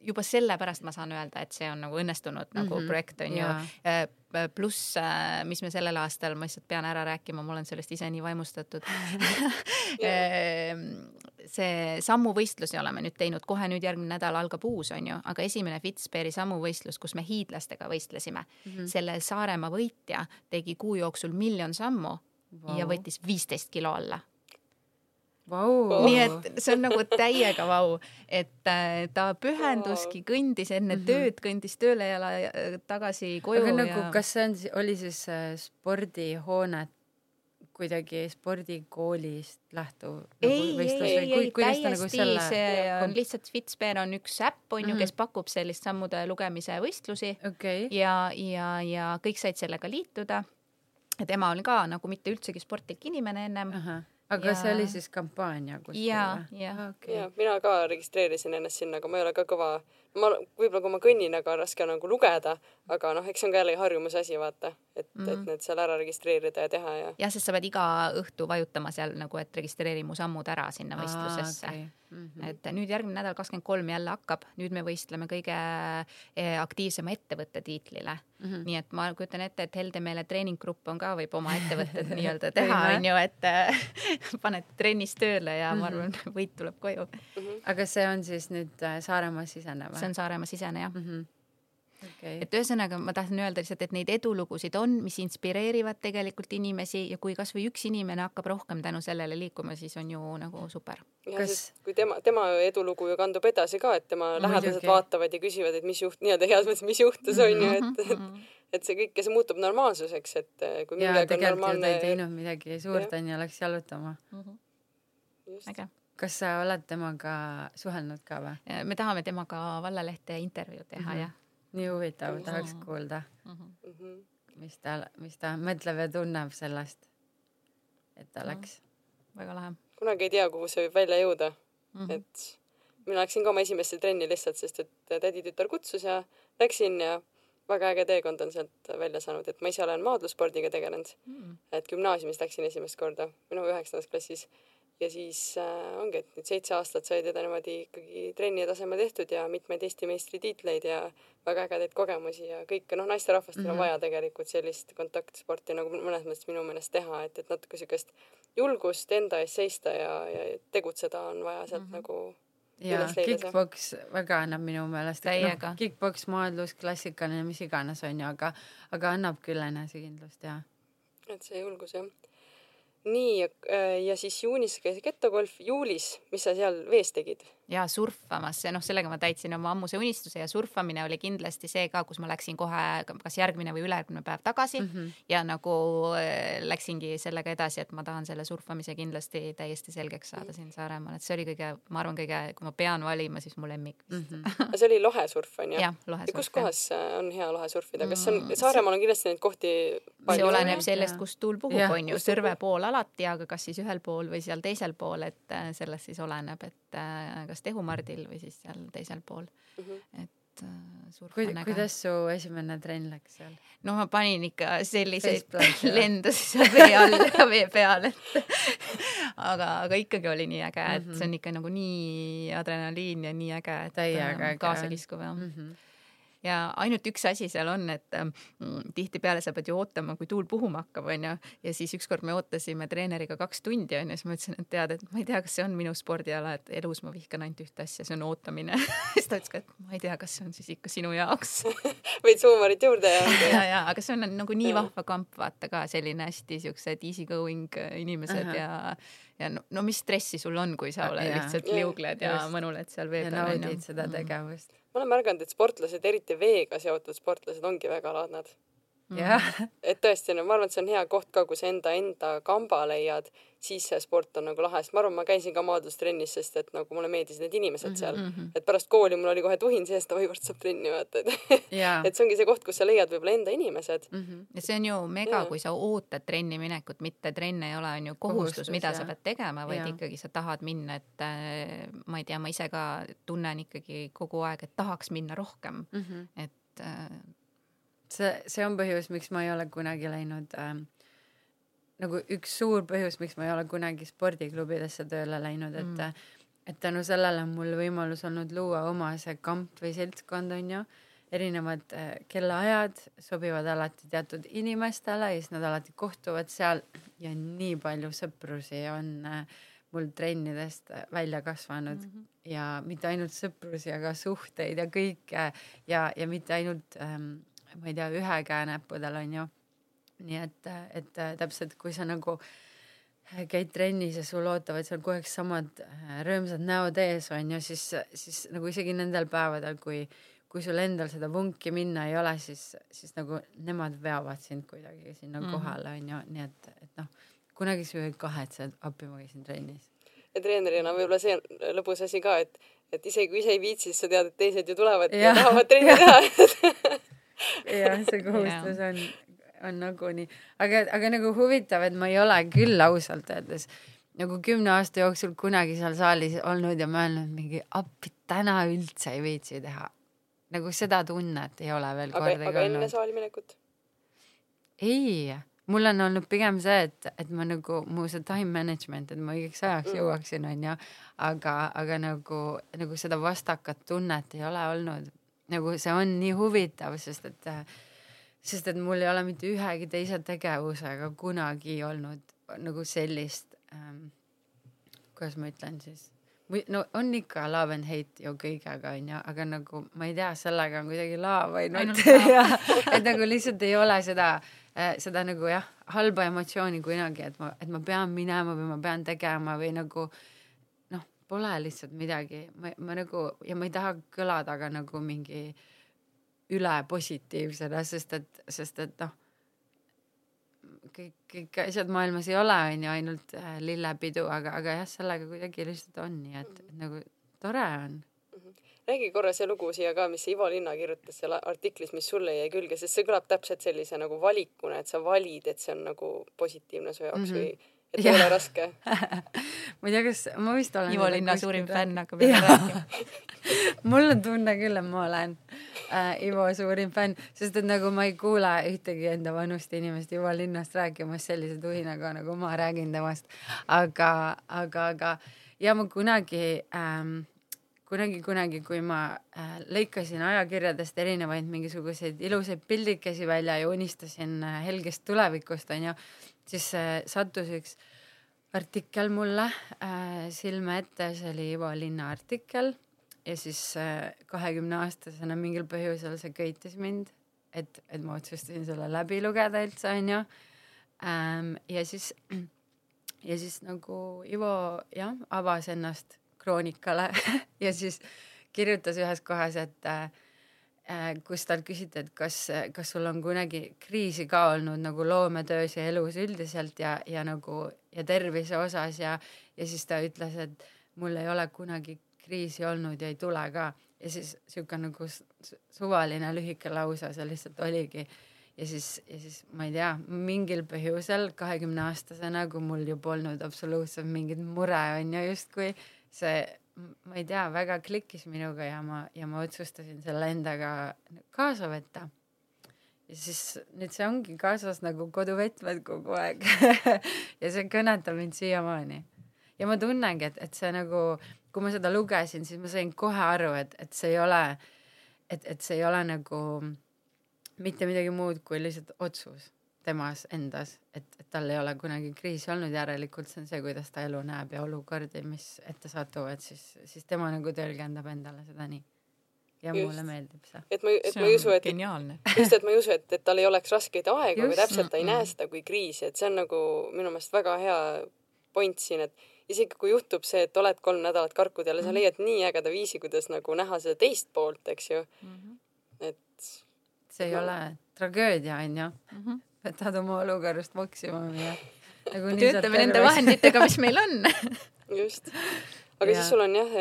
juba sellepärast ma saan öelda, et see on nagu õnnestunud mm -hmm. nagu mhm. projekt on yeah. ju. Äh, pluss, äh, mis me sellel aastal, ma lihtsalt pean ära rääkima, ma olen sellest ise nii vaimustatud see sammuvõistlusi oleme nüüd teinud, kohe nüüd järgmine nädal algab uus, on ju, aga esimene Fitsperi sammuvõistlus, kus me hiidlastega võistlesime mm, -hmm. selle Saaremaa võitja tegi kuu jooksul miljon sammu wow. ja võttis viisteist kilo alla Vau. nii et see on nagu täiega vau, et äh, ta pühenduski, kõndis enne mm -hmm. tööd, kõndis tööle ja äh, tagasi koju. aga nagu ja... kas see on, oli siis äh, spordihoonet kuidagi spordikoolist lähtuv nagu ei, ei, ei, ei, täiesti nagu selle... see on lihtsalt Fitsper on üks äpp on ju mm, -hmm. kes pakub sellist sammude lugemise võistlusi okay. ja, ja, ja kõik said sellega liituda. ja tema on ka nagu mitte üldsegi sportlik inimene ennem uh. -huh aga ja... see oli siis kampaania kuskil? ja, ja okay.. ja mina ka registreerisin ennast sinna, aga ma ei ole ka kõva, ma võib-olla kui ma kõnnin, aga raske on nagu lugeda, aga noh, eks see on ka jällegi harjumuse asi, vaata, et mm, -hmm. et need seal ära registreerida ja teha ja. jah, sest sa pead iga õhtu vajutama seal nagu, et registreeri mu sammud ära sinna võistlusesse ah,. Okay. Mm -hmm. et nüüd järgmine nädal, kakskümmend kolm jälle hakkab, nüüd me võistleme kõige eh, aktiivsema ettevõtte tiitlile mm. -hmm. nii et ma kujutan ette, et Heldemeele treeninggrupp on ka, võib oma ettevõtted nii-öelda teha, onju, et paned trennis tööle ja mm -hmm. ma arvan, võit tuleb koju mm. -hmm. aga see on siis nüüd äh, Saaremaa sisene või? See on Saaremaa sisene jah mm. -hmm okay.. et ühesõnaga ma tahtsin öelda lihtsalt, et neid edulugusid on, mis inspireerivad tegelikult inimesi ja kui kasvõi üks inimene hakkab rohkem tänu sellele liikuma, siis on ju nagu super. Kas... kui tema, tema edulugu ju kandub edasi ka, et tema no, lähedased vaatavad ja küsivad, et mis juht, nii-öelda heas mõttes, mis juhtus on ju, et, et mhm. et see kõik ja see muutub normaalsuseks, et kui midagi on normaalne. ta ei teinud midagi suurt onju, läks jalutama mm. -hmm. äge kas sa oled temaga suhelnud ka või? me tahame temaga vallalehte intervjuu teha mm -hmm. jah nii huvitav, tahaks kuulda mm. -hmm. mis ta, mis ta mõtleb ja tunneb sellest, et ta läks no,. väga lahe. kunagi ei tea, kuhu see võib välja jõuda mm. -hmm. et mina läksin ka oma esimesse trenni lihtsalt, sest et täditütar kutsus ja läksin ja väga äge teekond on sealt välja saanud, et ma ise olen maadlusspordiga tegelenud mm. -hmm. et gümnaasiumis läksin esimest korda, minu üheksandas klassis ja siis äh, ongi, et nüüd seitse aastat sai teda niimoodi ikkagi trenni tasemel tehtud ja mitmeid Eesti meistritiitleid ja väga ägedaid kogemusi ja kõike, noh, naisterahvastel mm -hmm. on vaja tegelikult sellist kontaktsporti nagu mõnes mõttes minu meelest teha, et, et natuke siukest julgust enda eest seista ja, ja tegutseda on vaja sealt mm -hmm. nagu ja kick-poks väga annab minu meelest. täiega no,. Kick-poks, maadlus, klassikaline, mis iganes on ju, aga, aga annab küll enesekindlust ja. et see julgus jah nii, äh, ja siis juunis käis ketogolf, juulis, mis sa seal vees tegid? Ja surfamas, noh, sellega ma täitsin oma ammuse unistuse ja surfamine oli kindlasti see ka, kus ma läksin kohe kas järgmine või ülejärgmine päev tagasi mm -hmm. ja nagu äh, läksingi sellega edasi, et ma tahan selle surfamise kindlasti täiesti selgeks saada siin Saaremaal, et see oli kõige, ma arvan, kõige, kui ma pean valima, siis mu lemmik vist mm. -hmm. see oli lohesurf on ju? jah, lohesurf. kus kohas äh, on hea lohesurfida, kas see on, mm, Saaremaal on kindlasti neid kohti palju? see oleneb sellest, kust tuul puhub, on ju, Sõrve pool alati, aga kas siis ühel pool või seal teisel pool, et äh, sellest siis oleneb, et kas kas Tehumardil või siis seal teisel pool mm. -hmm. et äh, suur Kuid, kuidas su esimene trenn läks seal? no ma panin ikka selliseid lendusi seal vee all ja vee peal, et aga, aga ikkagi oli nii äge, et see on ikka nagu nii adrenaliin ja nii äge, et täiega äh, kaasakiskuv jah mm -hmm ja ainult üks asi seal on, et mm, tihtipeale sa pead ju ootama, kui tuul puhuma hakkab, onju. ja siis ükskord me ootasime treeneriga kaks tundi onju, siis ma ütlesin, et tead, et ma ei tea, kas see on minu spordiala, et elus ma vihkan ainult ühte asja, see on ootamine siis ta ütles ka, et ma ei tea, kas see on siis ikka sinu jaoks võid suumarit juurde ja ja, ja, aga see on nagu nii vahva kamp, vaata ka selline hästi siuksed easy going inimesed uh -huh. ja ja no, no mis stressi sul on, kui sa oled ja. lihtsalt liugled ja, ja mõnuled seal vee peal. ja naudid seda mm. tegevust ma olen märganud, et sportlased, eriti veega seotud sportlased, ongi väga laadnad jah. et tõesti, no ma arvan, et see on hea koht ka, kui sa enda, enda kamba leiad, siis see sport on nagu lahe, sest ma arvan, ma käisin ka maadlustrennis, sest et nagu mulle meeldisid need inimesed seal mm. -hmm. et pärast kooli mul oli kohe tuhin sees, et oi, kord saab trenni vaata, et et see ongi see koht, kus sa leiad võib-olla enda inimesed mm. -hmm. ja see on ju mega, kui sa ootad trenni minekut, mitte trenn ei ole on ju kohustus, kohustus, mida ja. sa pead tegema, vaid ja. ikkagi sa tahad minna, et äh, ma ei tea, ma ise ka tunnen ikkagi kogu aeg, et tahaks minna rohkem mm, -hmm. et äh, see, see on põhjus, miks ma ei ole kunagi läinud äh, nagu üks suur põhjus, miks ma ei ole kunagi spordiklubidesse tööle läinud, et mm. et tänu sellele on mul võimalus olnud luua oma see kamp või seltskond onju, erinevad äh, kellaajad sobivad alati teatud inimestele ja siis nad alati kohtuvad seal ja nii palju sõprusi on äh, mul trennidest välja kasvanud mm -hmm. ja mitte ainult sõprusi, aga suhteid ja kõike ja, ja mitte ainult ähm, ma ei tea, ühe käe näppudel onju. nii et, et täpselt, kui sa nagu käid trennis ja sul ootavad seal kogu aeg samad äh, rõõmsad näod ees onju, siis, siis nagu isegi nendel päevadel, kui, kui sul endal seda vunki minna ei ole, siis, siis nagu nemad veavad sind kuidagi sinna mm -hmm. kohale onju, nii et, et noh, kunagi sa ei kahetse, et appi ma käisin trennis. ja treenerina võib-olla see on lõbus asi ka, et, et isegi kui ise ei viitsi, siis sa tead, et teised ju tulevad ja, ja tahavad trenni teha jah, see kohustus on, on nagunii, aga, aga nagu huvitav, et ma ei ole küll ausalt öeldes nagu kümne aasta jooksul kunagi seal saalis olnud ja mõelnud mingi appi, täna üldse ei viitsi teha. nagu seda tunnet ei ole veel kordagi olnud. aga enne saali minekut? ei, mul on olnud pigem see, et, et ma nagu, mu see time management, et ma õigeks ajaks mm. jõuaksin, onju, aga, aga nagu, nagu seda vastakat tunnet ei ole olnud nagu see on nii huvitav, sest et, sest et mul ei ole mitte ühegi teise tegevusega kunagi olnud nagu sellist ähm,, kuidas ma ütlen siis, no on ikka love and hate ju kõigega onju, aga nagu ma ei tea, sellega on kuidagi love ainult. Ja et nagu lihtsalt ei ole seda äh, seda nagu jah, halba emotsiooni kunagi, et ma, et ma pean minema või ma pean tegema või nagu äh, pole lihtsalt midagi, ma, ma nagu ja ma ei taha kõlada ka nagu mingi ülepositiivsena, sest et, sest et noh, kõik, kõik asjad maailmas ei ole, on ju, ainult äh, lillepidu, aga, aga jah, sellega kuidagi lihtsalt on, nii et, et nagu tore on mhm. räägi korra see lugu siia ka, mis Ivo Linna kirjutas seal artiklis, mis sulle jäi külge, sest see kõlab täpselt sellise nagu valikuna, et sa valid, et see on nagu positiivne su jaoks mm -hmm. või et ei ole raske ma ei tea, kas ma vist olen. Ivo Linna suurim fänn hakkab jälle rääkima mul on tunne küll, et ma olen, äh, Ivo suurim fänn, sest et nagu ma ei kuule ühtegi enda vanust inimest Ivo linnast rääkimas sellise tuhinaga, nagu ma räägin temast. aga, aga, aga ja ma kunagi ähm, kunagi, kunagi, kui ma äh, lõikasin ajakirjadest erinevaid mingisuguseid ilusaid pildikesi välja ja unistasin äh, helgest tulevikust, onju, siis sattus üks artikkel mulle äh, silme ette, see oli Ivo Linna artikkel ja siis kahekümne äh, aastasena mingil põhjusel see köitis mind, et, et ma otsustasin selle läbi lugeda üldse, onju ähm,. ja siis, ja siis nagu Ivo jah, avas ennast kroonikale ja siis kirjutas ühes kohas, et äh, kus talt küsiti, et kas, kas sul on kunagi kriisi ka olnud nagu loometöös ja elus üldiselt ja, ja nagu ja tervise osas ja, ja siis ta ütles, et mul ei ole kunagi kriisi olnud ja ei tule ka. ja siis sihuke nagu suvaline lühike lause see lihtsalt oligi. ja siis, ja siis ma ei tea, mingil põhjusel kahekümne aastasena, kui mul ju polnud absoluutselt mingit mure on ju justkui see, ma ei tea, väga klikkis minuga ja ma, ja ma otsustasin selle endaga kaasa võtta. ja siis nüüd see ongi kaasas nagu koduvõtmed kogu aeg ja see kõnetab mind siiamaani. ja ma tunnengi, et, et see nagu, kui ma seda lugesin, siis ma sain kohe aru, et, et see ei ole, et, et see ei ole nagu mitte midagi muud kui lihtsalt otsus temas endas, et, et tal ei ole kunagi kriisi olnud, järelikult see on see, kuidas ta elu näeb ja olukordi, mis ette satuvad, siis, siis tema nagu tõlgendab endale seda nii. ja just. mulle meeldib see. et ma, et ma ei usu, et geniaalne. just, et ma ei usu, et, et tal ei oleks raskeid aegu või täpselt ta ei näe seda kui kriisi, et see on nagu minu meelest väga hea point siin, et isegi kui juhtub see, et oled kolm nädalat karkud jälle, sa mhm. leiad nii ägeda viisi, kuidas nagu näha seda teist poolt, eks ju mm. -hmm. et. see ei no. ole tragöödia, onju võtad oma olukorrast maksimumi ja nagu töötame nende vahenditega, mis meil on just. aga ja. siis sul on jah,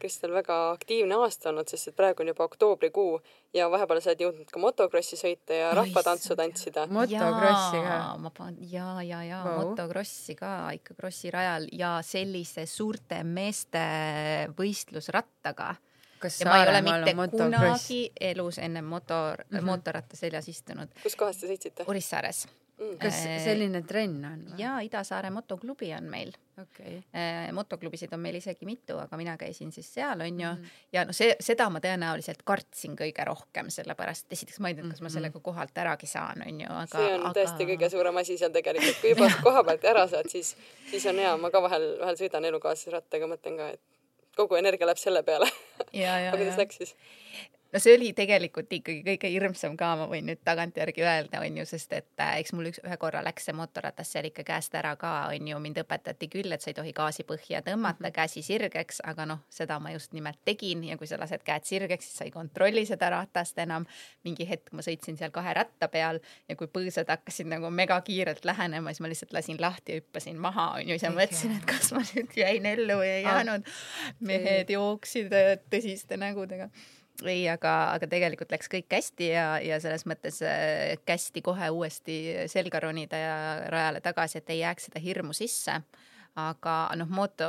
Kristel, väga aktiivne aasta olnud, sest et praegu on juba oktoobrikuu ja vahepeal sa oled jõudnud ka motokrossi sõita ja rahvatantsu tantsida. motokrossi ka? ma panen ja, ja, ja wow. motokrossi ka ikka krossi rajal ja sellise suurte meeste võistlusrattaga kas ja ma ei ole mitte kunagi elus enne motor mm, -hmm. mootorratta seljas istunud. kus kohas te sõitsite? Orissaares mm.. kas äh, selline trenn on jaa, Ida-Saare motoklubi on meil okay.. Äh, motoklubisid on meil isegi mitu, aga mina käisin siis seal, onju mm. -hmm. ja no see, seda ma tõenäoliselt kartsin kõige rohkem, sellepärast esiteks ma ei teadnud, kas ma mhm. sellega kohalt äragi saan, onju, aga. see on aga... tõesti kõige suurem asi seal tegelikult, kui juba koha pealt ära saad, siis, siis on hea, ma ka vahel, vahel sõidan elukaaslase rattaga, mõtlen ka, et kogu energia läheb selle peale aga kuidas läks siis? No see oli tegelikult ikkagi kõige hirmsam ka, ma võin nüüd tagantjärgi öelda, on ju, sest et äh, eks mul üks, ühe korra läks see mootorratas seal ikka käest ära ka, on ju, mind õpetati küll, et sa ei tohi gaasi põhja tõmmata mm, -hmm. käsi sirgeks, aga noh, seda ma just nimelt tegin ja kui sa lased käed sirgeks, siis sa ei kontrolli seda ratast enam. mingi hetk ma sõitsin seal kahe ratta peal ja kui põõsad hakkasid nagu megakiirelt lähenema, siis ma lihtsalt lasin lahti ja hüppasin maha, on ju, siis ma mõtlesin, et kas ma nüüd jäin ellu või ei jäänud. mehed jooksid äh, tõsiste nägudega ei, aga, aga tegelikult läks kõik hästi ja, ja selles mõttes äh, kästi kohe uuesti selga ronida ja rajale tagasi, et ei jääks seda hirmu sisse. aga noh, moto,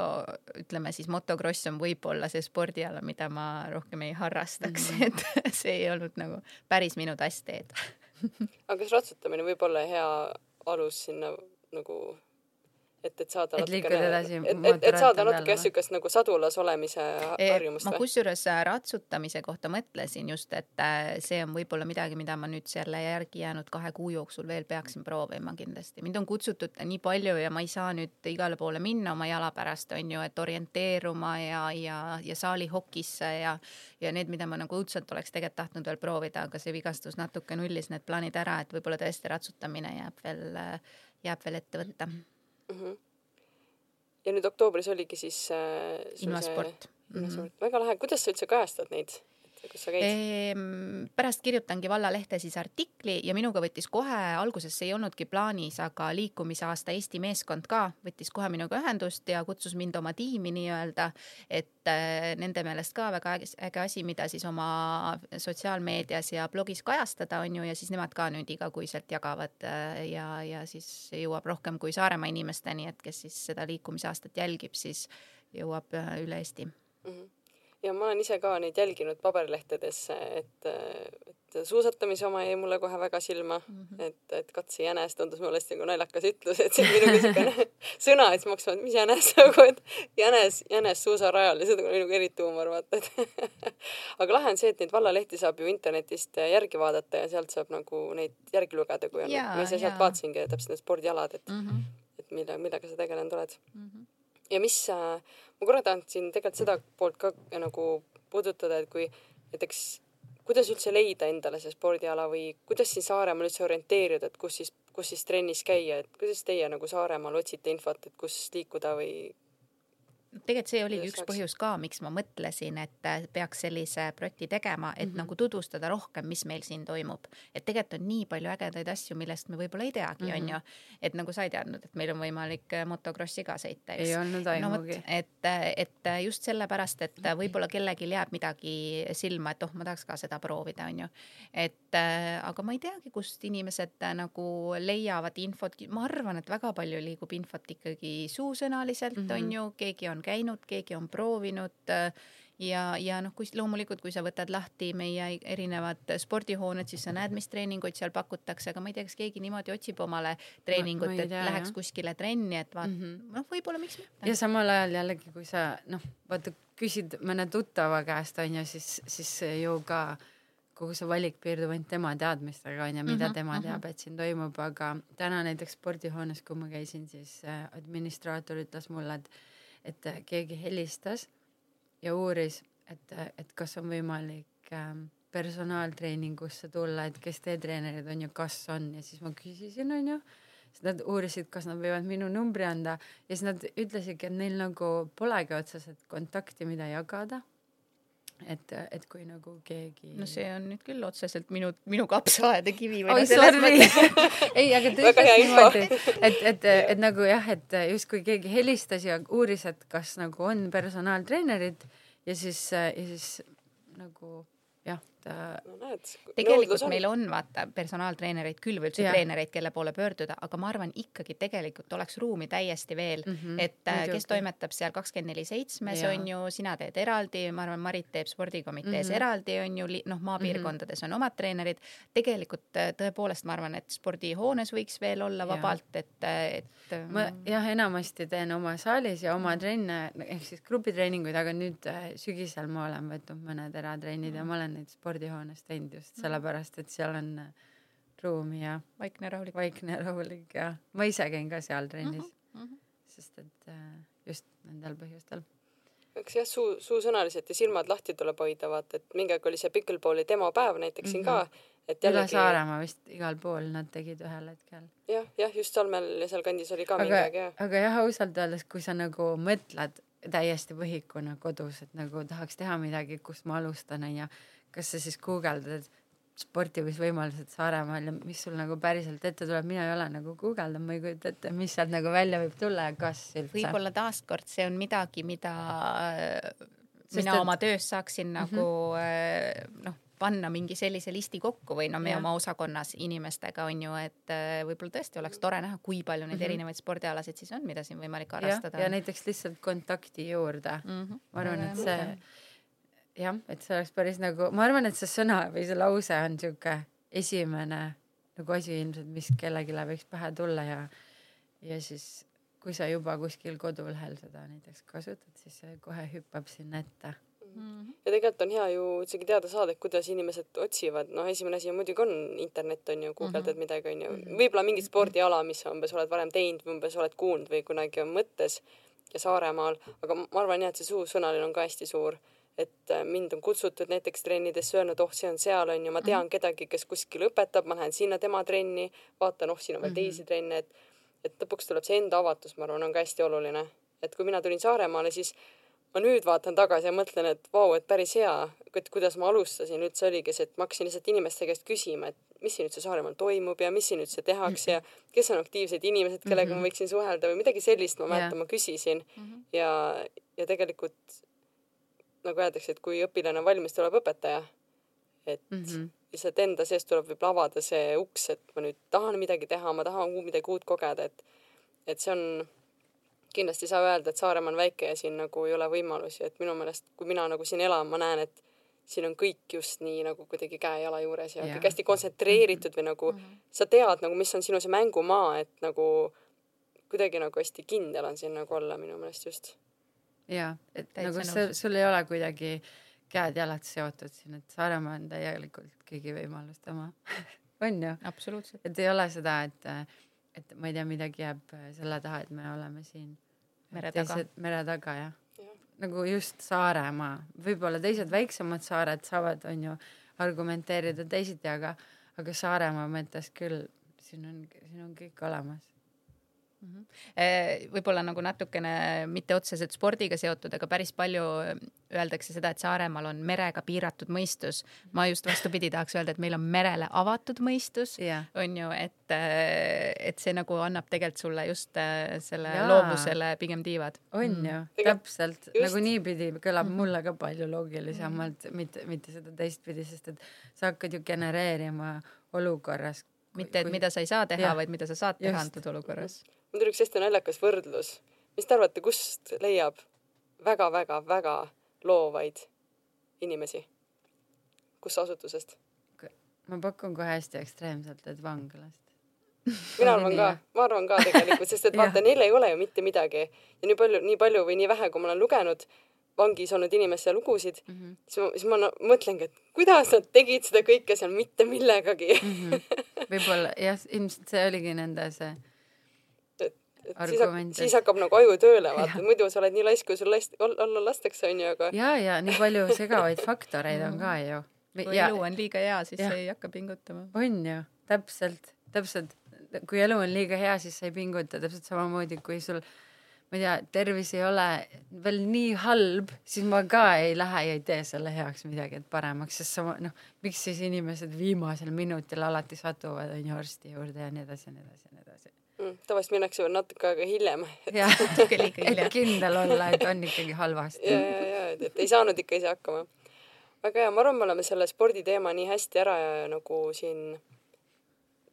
ütleme siis motokross on võib-olla see spordiala, mida ma rohkem ei harrastaks mm, -hmm. et see ei olnud nagu päris minu tassteed aga kas ratsutamine võib olla hea alus sinna nagu et, et saada et natukene, et, et, et saada natuke jah, niisugust nagu sadulas olemise harjumust või? ma kusjuures äh, ratsutamise kohta mõtlesin just, et äh, see on võib-olla midagi, mida ma nüüd selle järgi jäänud kahe kuu jooksul veel peaksin proovima kindlasti. mind on kutsutud nii palju ja ma ei saa nüüd igale poole minna oma jala pärast, on ju, et orienteeruma ja, ja, ja saalihokisse ja ja need, mida ma nagu õudselt oleks tegelikult tahtnud veel proovida, aga see vigastus natuke nullis need plaanid ära, et võib-olla tõesti ratsutamine jääb veel, äh, jääb veel ette võtta mm. -hmm. ja nüüd oktoobris oligi siis äh, invasport. invasport mm, -hmm. väga lahe, kuidas sa üldse kajastad neid? Kus sa käid ehm,? pärast kirjutangi vallalehte siis artikli ja minuga võttis kohe, alguses see ei olnudki plaanis, aga liikumisaasta Eesti meeskond ka võttis kohe minuga ühendust ja kutsus mind oma tiimi nii-öelda, et äh, nende meelest ka väga äge asi, mida siis oma sotsiaalmeedias ja blogis kajastada, on ju, ja siis nemad ka nüüd igakuiselt jagavad äh, ja, ja siis jõuab rohkem kui Saaremaa inimesteni, et kes siis seda liikumisaastat jälgib, siis jõuab äh, üle Eesti mm. -hmm ja ma olen ise ka neid jälginud paberlehtedes, et, et suusatamise oma jäi mulle kohe väga silma mm, -hmm. et, et katse jänes tundus mulle hästi nagu naljakas ütlus, et see on minuga siukene sõna, et siis ma hakkasin mis jänes nagu, et jänes, jänes suusarajal ja see oli nagu eriti huumor, vaata, et aga lahe on see, et neid vallalehti saab ju internetist järgi vaadata ja sealt saab nagu neid järgi lugeda, kui on, ma ise sealt vaatasingi täpselt need spordialad, et mm, -hmm. et mille, millega sa tegelenud oled mm. -hmm ja mis äh, ma korra tahtsin tegelikult seda poolt ka nagu puudutada, et kui näiteks kuidas üldse leida endale see spordiala või kuidas siin Saaremaal üldse orienteeruda, et kus siis, kus siis trennis käia, et kuidas teie nagu Saaremaal otsite infot, et kus liikuda või tegelikult see oligi üks põhjus ka, miks ma mõtlesin, et äh, peaks sellise projekti tegema, et mm -hmm. nagu tutvustada rohkem, mis meil siin toimub. et tegelikult on nii palju ägedaid asju, millest me võib-olla ei teagi mm, -hmm. on ju. et nagu sa ei teadnud, et meil on võimalik äh, motokrossi ka sõita, eks. ei olnud aimugi no,. et, äh, et just sellepärast, et võib-olla kellelgi jääb midagi silma, et oh, ma tahaks ka seda proovida, on ju. et aga ma ei teagi, kust inimesed nagu leiavad infot, ma arvan, et väga palju liigub infot ikkagi suusõnaliselt mm, -hmm. on ju, keegi on käinud, keegi on proovinud äh, ja, ja noh, kui loomulikult, kui sa võtad lahti meie erinevad spordihooned, siis sa näed, mis treeninguid seal pakutakse, aga ma ei tea, kas keegi niimoodi otsib omale treeningut, et tea, läheks jah. kuskile trenni, et vaat mm -hmm. noh, võib-olla miks mitte. ja samal ajal jällegi, kui sa noh, vaata küsid mõne tuttava käest onju, siis, siis ju ka kogu see valik piirdub ainult tema teadmistega onju, mida mm -hmm, tema teab, et siin toimub, aga täna näiteks spordihoones, kui ma käisin, siis äh, administraator ütles mulle, et et äh, keegi helistas ja uuris, et, äh, et kas on võimalik ähm, personaaltreeningusse tulla, et kes teie treenerid on ja kas on. Ja siis ma küsisin, onju. siis nad uurisid, kas nad võivad minu numbri anda. Ja siis nad ütlesidki, et neil nagu polegi otseselt kontakti, mida jagada et, et kui nagu keegi. no see on nüüd küll otseselt minu, minu kapsaaeda kivi selles mõttes. ei, aga ütles niimoodi, et, et, et nagu jah, et justkui keegi helistas ja uuris, et kas nagu on personaaltreenerid ja siis, ja siis nagu ta no,. tegelikult on. meil on vaata personaaltreenereid küll või üldse ja. treenereid, kelle poole pöörduda, aga ma arvan ikkagi tegelikult oleks ruumi täiesti veel mm, -hmm. et äh, Muidugi. kes toimetab seal kakskümmend neli seitsmes on ju, sina teed eraldi, ma arvan, Marit teeb spordikomitees mm -hmm. eraldi on ju, noh, maapiirkondades mm -hmm. on omad treenerid. tegelikult äh, tõepoolest ma arvan, et spordihoones võiks veel olla vabalt, et, äh, et. ma jah, enamasti teen oma saalis ja oma trenne ehk siis grupitreeninguid, aga nüüd sügisel ma olen võtnud mõned eratrennid ja ma olen neid spordihoones teinud just mhm. sellepärast, et seal on äh, ruumi ja vaikne rahulik. vaikne rahulik ja ma ise käin ka seal trennis mm, -hmm. sest et äh, just nendel põhjustel. eks jah, suu, suusõnaliselt ja silmad lahti tuleb hoida, vaata, et mingi aeg oli see pickleball'i demopäev näiteks siin mm -hmm. ka, et jällegi. üle Saaremaa vist igal pool nad tegid ühel hetkel. jah, jah, just Salmel ja sealkandis oli ka aga, mingi aeg jah. aga jah, ausalt öeldes, kui sa nagu mõtled täiesti võhikuna kodus, et nagu tahaks teha midagi, kust ma alustan, onju. Kas sa siis guugeldad sportimisvõimalused Saaremaal ja mis sul nagu päriselt ette tuleb, mina ei ole nagu guugeldanud, ma ei kujuta ette, mis sealt nagu välja võib tulla ja kas üldse. võib-olla taaskord see on midagi, mida Sest mina et... oma töös saaksin mm -hmm. nagu äh, noh panna mingi sellise listi kokku või no me ja. oma osakonnas inimestega on ju, et äh, võib-olla tõesti oleks tore näha, kui palju neid mm -hmm. erinevaid spordialasid siis on, mida siin võimalik harrastada. ja näiteks lihtsalt kontakti juurde mm. -hmm. ma arvan, et see jah, et see oleks päris nagu, ma arvan, et see sõna või see lause on sihuke esimene nagu asi ilmselt, mis kellelegi võiks pähe tulla ja ja siis kui sa juba kuskil kodulehel seda näiteks kasutad, siis see kohe hüppab sinna ette mm. -hmm. ja tegelikult on hea ju isegi teada saada, et kuidas inimesed otsivad, noh, esimene asi muidugi on internet on ju, guugeldad mm -hmm. midagi on ju, mhm. võib-olla mingit spordiala, mis sa umbes oled varem teinud või umbes oled kuulnud või kunagi on mõttes ja Saaremaal, aga ma arvan jah, et see suusõnaline on ka hästi suur et äh, mind on kutsutud näiteks trennidesse, öelnud, oh, see on seal, on ju, ma tean mm -hmm. kedagi, kes kuskil õpetab, ma lähen sinna tema trenni, vaatan, oh, siin on veel mm -hmm. teisi trenne, et et lõpuks tuleb see enda avatus, ma arvan, on ka hästi oluline. et kui mina tulin Saaremaale, siis ma nüüd vaatan tagasi ja mõtlen, et vau, et päris hea, et kuidas ma alustasin üldse oligi see, et ma hakkasin lihtsalt inimeste käest küsima, et mis siin üldse Saaremaal toimub ja mis siin üldse tehakse ja kes on aktiivsed inimesed, kellega ma mhm. võiksin suhelda või midagi sellist, ma mäletan, ma küsisin mhm. ja, ja tegelikult nagu öeldakse, et kui õpilane on valmis, tuleb õpetaja. et mm -hmm. lihtsalt enda seest tuleb võib-olla avada see uks, et ma nüüd tahan midagi teha, ma tahan midagi uut kogeda, et, et see on kindlasti ei saa öelda, et Saaremaa on väike ja siin nagu ei ole võimalusi, et minu meelest, kui mina nagu siin elan, ma näen, et siin on kõik just nii nagu kuidagi käe-jala juures ja Jaa. kõik hästi kontsentreeritud või nagu sa tead nagu, mis on sinu see mängumaa, et nagu kuidagi nagu hästi kindel on siin nagu olla minu meelest just. Jaa, et Täitsa nagu nõus. sul, ei ole kuidagi käed-jalad seotud siin, et Saaremaa on täielikult kõigi võimaluste oma on ju? absoluutselt. et ei ole seda, et, et ma ei tea, midagi jääb selle taha, et me oleme siin Mere taga. mere taga jah Jah. nagu just Saaremaa, võib-olla teised väiksemad saared saavad, on ju, argumenteerida teisiti, aga, aga Saaremaa mõttes küll, siin on, siin on kõik olemas. Eh, võib-olla nagu natukene mitte otseselt spordiga seotud, aga päris palju öeldakse seda, et Saaremaal on merega piiratud mõistus. ma just vastupidi tahaks öelda, et meil on merele avatud mõistus jah, on ju, et, et see nagu annab tegelikult sulle just selle Jaa. loovusele pigem tiivad. on ju, Tegelikult täpselt, just. nagu niipidi kõlab mulle ka palju loogilisemalt, mitte, mitte seda teistpidi, sest et sa hakkad ju genereerima olukorras. mitte, et mida sa ei saa teha vaid mida sa saad teha antud olukorras. Mul tuli üks hästi naljakas võrdlus. mis te arvate, kust leiab väga-väga-väga loovaid inimesi? kus asutusest? ma pakun kohe hästi ekstreemselt, et vanglast. mina arvan ka ma arvan ka tegelikult, sest et vaata, neil ei ole ju mitte midagi ja nii palju, nii palju või nii vähe, kui ma olen lugenud vangis olnud inimeste lugusid mm. -hmm. siis ma, siis ma no, mõtlengi, et kuidas nad tegid seda kõike seal mitte millegagi Mhm. võib-olla jah, ilmselt see oligi nende see siis, hak argument, siis hakkab nagu aju tööle, vaata muidu sa oled nii laisk, kui sul last-, olla lastakse, onju, aga ja, ja nii palju segavaid faktoreid on ka ju. kui elu on liiga hea, siis sa ei hakka pingutama. on ju, täpselt, täpselt. kui elu on liiga hea, siis sa ei pinguta, täpselt samamoodi, kui sul ma ei tea, tervis ei ole veel nii halb, siis ma ka ei lähe ja ei tee selle heaks midagi, et paremaks, sest sa noh, miks siis inimesed viimasel minutil alati satuvad onju arsti juurde ja nii edasi ja nii edasi ja nii edasi. Mm, tavaliselt minnakse veel natuke aega hiljem. jah, natuke liiga et hilja. kindel olla, et on ikkagi halvasti ja, ja, ja, et, et ei saanud ikka ise hakkama. väga hea, ma arvan, me oleme selle sporditeema nii hästi ära ja nagu siin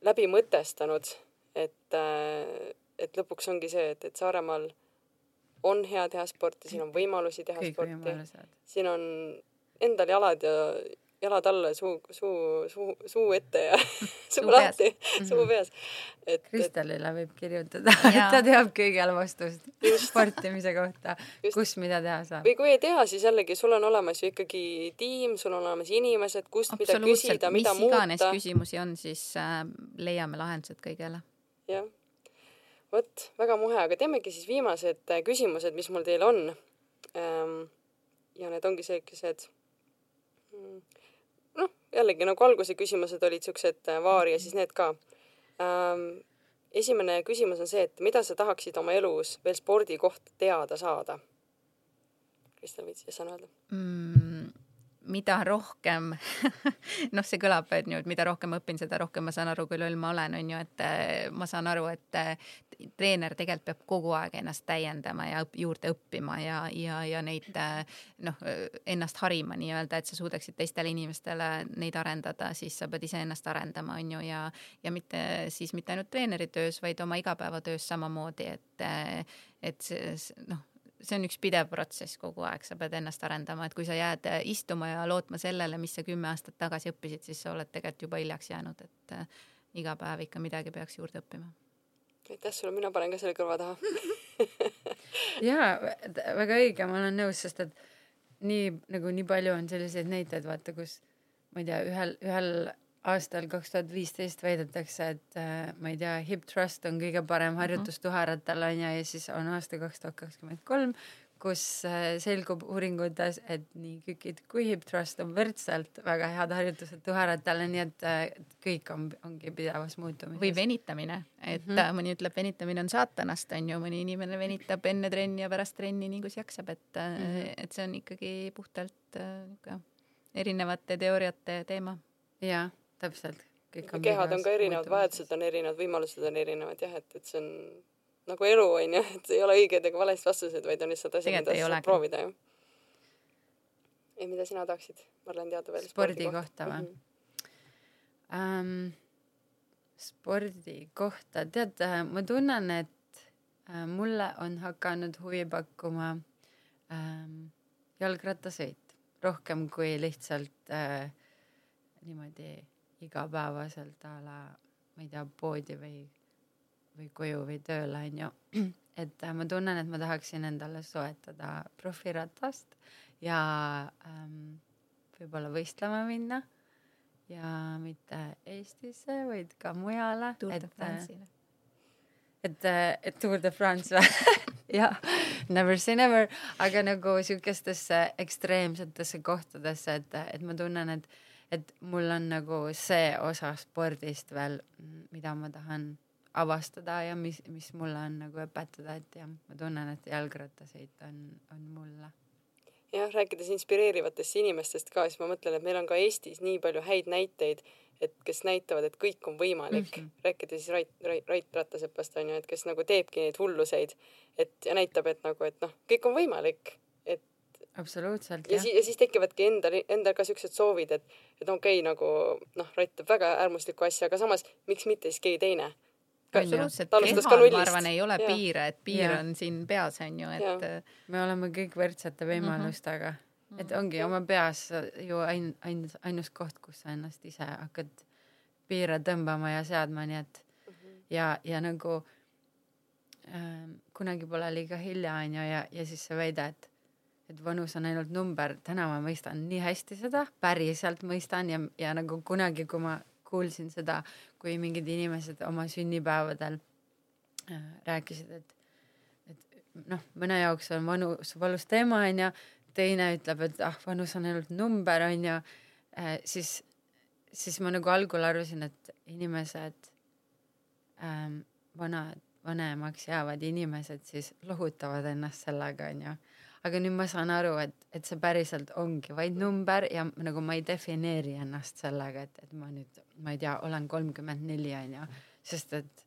läbi mõtestanud, et, et lõpuks ongi see, et, et Saaremaal on hea teha sporti, siin on võimalusi teha kõik sporti, siin on endal jalad ja jalad alla ja suu, suu, suu, suu ette ja suu lahti, suu peas. et, et Kristelile võib kirjutada, Jaa. ta teab kõigele vastust sportimise kohta kus mida teha saab. või kui ei tea, siis jällegi sul on olemas ju ikkagi tiim, sul on olemas inimesed, kust mida küsida,, mis mida iganes muuta. küsimusi on, siis äh, leiame lahendused kõigele. jah, vot väga muhe, aga teemegi siis viimased äh, küsimused, mis mul teile on ähm,. ja need ongi sellised mm, noh, jällegi nagu alguse küsimused olid siuksed äh, vaari ja siis need ka ähm,. esimene küsimus on see, et mida sa tahaksid oma elus veel spordi kohta teada saada? Kristel, võid sõna öelda? mm,. Mida rohkem noh, see kõlab, et et mida rohkem ma õpin, seda rohkem ma saan aru, kui loll ma olen, on ju, et äh, ma saan aru, et äh, treener tegelikult peab kogu aeg ennast täiendama ja õp- juurde õppima ja, ja, ja neid äh, noh, ennast harima nii-öelda, et sa suudaksid teistele inimestele neid arendada, siis sa pead iseennast arendama, on ju, ja ja mitte siis mitte ainult treeneri töös, vaid oma igapäevatöös samamoodi, et et see- noh, see on üks pidev protsess kogu aeg, sa pead ennast arendama, et kui sa jääd äh, istuma ja lootma sellele, mis sa kümme aastat tagasi õppisid, siis sa oled tegelikult juba hiljaks jäänud, et äh, iga päev ikka midagi peaks juurde õppima. aitäh sulle, mina panen ka selle kõrva taha. jaa, väga õige, ma olen nõus, sest et nii nagu nii palju on selliseid näiteid, vaata, kus ma ei tea, ühel, ühel aastal kaks tuhat viisteist väidetakse, et äh, ma ei tea, hip thrust on kõige parem harjutus tuharatel onju ja siis on aasta kaks tuhat kakskümmend kolm, kus äh, selgub uuringutes, et nii kükid kui hip thrust on võrdselt väga head harjutused tuharatele, nii et äh, kõik on, ongi pidevas muutumises. või venitamine, et mm Mhm. -hmm. mõni ütleb, venitamine on saatanast, on ju, mõni inimene venitab enne trenni ja pärast trenni, nii kus jaksab, et mm, Mhm. -hmm. et see on ikkagi puhtalt niisugune erinevate teooriate teema. jaa, täpselt. kehad on ka erinevad, vajadused on erinevad, võimalused on erinevad jah, et, et see on nagu elu onju, et ei ole õigeid ega valesid vastuseid, vaid on lihtsalt asjad, mida sa saad proovida jah. ei, mida sina tahaksid, Marlen, teada veel Spordi kohta või? Mhm. ähm,. spordi kohta, tead, ma tunnen, et äh, mulle on hakanud huvi pakkuma ähm, jalgrattasõit rohkem kui lihtsalt äh, niimoodi igapäevaselt a la ma ei tea, poodi või, või koju või tööle onju. et äh, ma tunnen, et ma tahaksin endale soetada profiratast ja ähm, võib-olla võistlema minna ja mitte Eestisse, vaid ka mujale. Tour de et, äh, France'ile. et, et Tour de France või jah, never say never, aga nagu siukestesse ekstreemsetesse kohtadesse, et, et ma tunnen, et, et mul on nagu see osa spordist veel, mida ma tahan avastada ja mis, mis mulle on nagu õpetada, et jah, ma tunnen, et jalgrattasõit on, on mulle jah, rääkides inspireerivatest inimestest ka, siis ma mõtlen, et meil on ka Eestis nii palju häid näiteid, et kes näitavad, et kõik on võimalik mm. -hmm. rääkida siis Rait, Rait, Rait Rattasepast on ju, et kes nagu teebki neid hulluseid, et ja näitab, et nagu, et noh, kõik on võimalik. Absoluutselt. ja siis, ja siis tekivadki endal, endal ka siuksed soovid, et, et okei okay,, nagu noh, Rait teeb väga äärmuslikku asja, aga samas miks mitte siis keegi teine absoluutselt, kehal ma arvan, ei ole ja. piire, et piir ja. on siin peas, on ju, et. me oleme kõik võrdsete võimalustega mm, -hmm. et ongi oma peas ju ain-, ain-, ainus koht, kus sa ennast ise hakkad piire tõmbama ja seadma, nii et mm -hmm. ja, ja nagu äh, kunagi pole liiga hilja, on ju, ja, ja siis see väide, et vanus on ainult number, täna ma mõistan nii hästi seda, päriselt mõistan ja, ja nagu kunagi, kui ma kuulsin seda, kui mingid inimesed oma sünnipäevadel äh, rääkisid, et, et noh, mõne jaoks on vanus valus teema onju, teine ütleb, et ah, vanus on ainult number onju äh,, siis, siis ma nagu algul arvasin, et inimesed ähm,, vanad, vanemaks jäävad inimesed siis lohutavad ennast sellega onju aga nüüd ma saan aru, et, et see päriselt ongi vaid number ja nagu ma ei defineeri ennast sellega, et, et ma nüüd, ma ei tea, olen kolmkümmend neli onju, sest et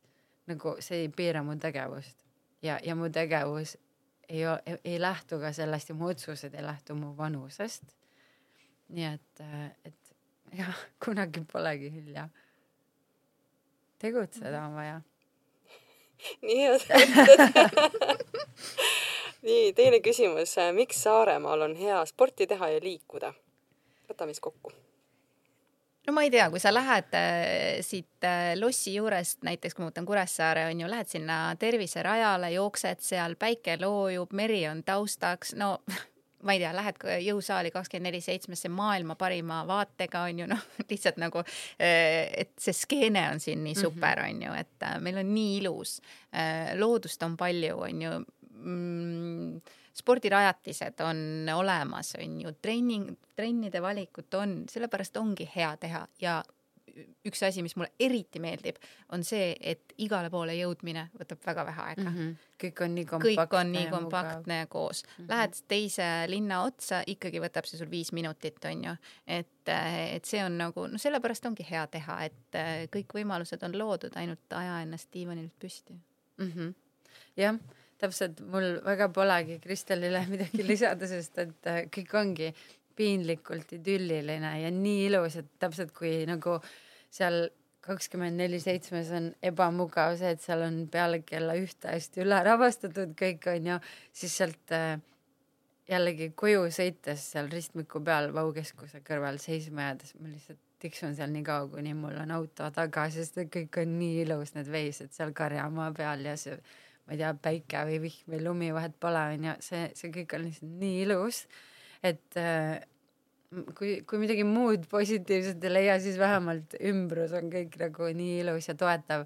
nagu see ei piira mu tegevust ja, ja mu tegevus ei, ei, ei lähtu ka sellest ja mu otsused ei lähtu mu vanusest. nii et, et jah, kunagi polegi hilja. tegutseda on vaja. nii head nii, teine küsimus. miks Saaremaal on hea sporti teha ja liikuda? võtame siis kokku. no ma ei tea, kui sa lähed äh, siit äh, lossi juurest, näiteks kui ma võtan Kuressaare on ju, lähed sinna terviserajale, jooksed seal, päike loojub, meri on taustaks, no ma ei tea, lähed jõusaali kakskümmend neli seitsmesse maailma parima vaatega on ju noh, lihtsalt nagu, äh, et see skeene on siin nii super, on ju, et meil on nii ilus. loodust on palju, on ju mm, spordirajatised on olemas, on ju, treening, trennide valikut on, sellepärast ongi hea teha ja üks asi, mis mulle eriti meeldib, on see, et igale poole jõudmine võtab väga vähe aega mm. -hmm. kõik on nii kompaktne. kõik on nii kompaktne ja koos mm. -hmm. Lähed teise linna otsa, ikkagi võtab see sul viis minutit, on ju. et, et see on nagu, no sellepärast ongi hea teha, et kõik võimalused on loodud, ainult aja ennast diivanilt püsti mm. -hmm. jah täpselt, mul väga polegi Kristelile midagi lisada, sest et äh, kõik ongi piinlikult idülliline ja nii ilus, et täpselt kui nagu seal kakskümmend neli seitsmes on ebamugav see, et seal on peale kella ühte hästi üle ravastatud kõik onju, siis sealt äh, jällegi koju sõites seal ristmiku peal Vau keskuse kõrval seisma jäädes ma lihtsalt tiksun seal nii kaua, kuni mul on auto taga, sest et kõik on nii ilus, need veised seal karjamaa peal ja see ma ei tea, päike või vihm või lumi, vahet pole, onju, see, see kõik on lihtsalt nii ilus, et äh, kui, kui midagi muud positiivset ei leia, siis vähemalt ümbrus on kõik nagu nii ilus ja toetav.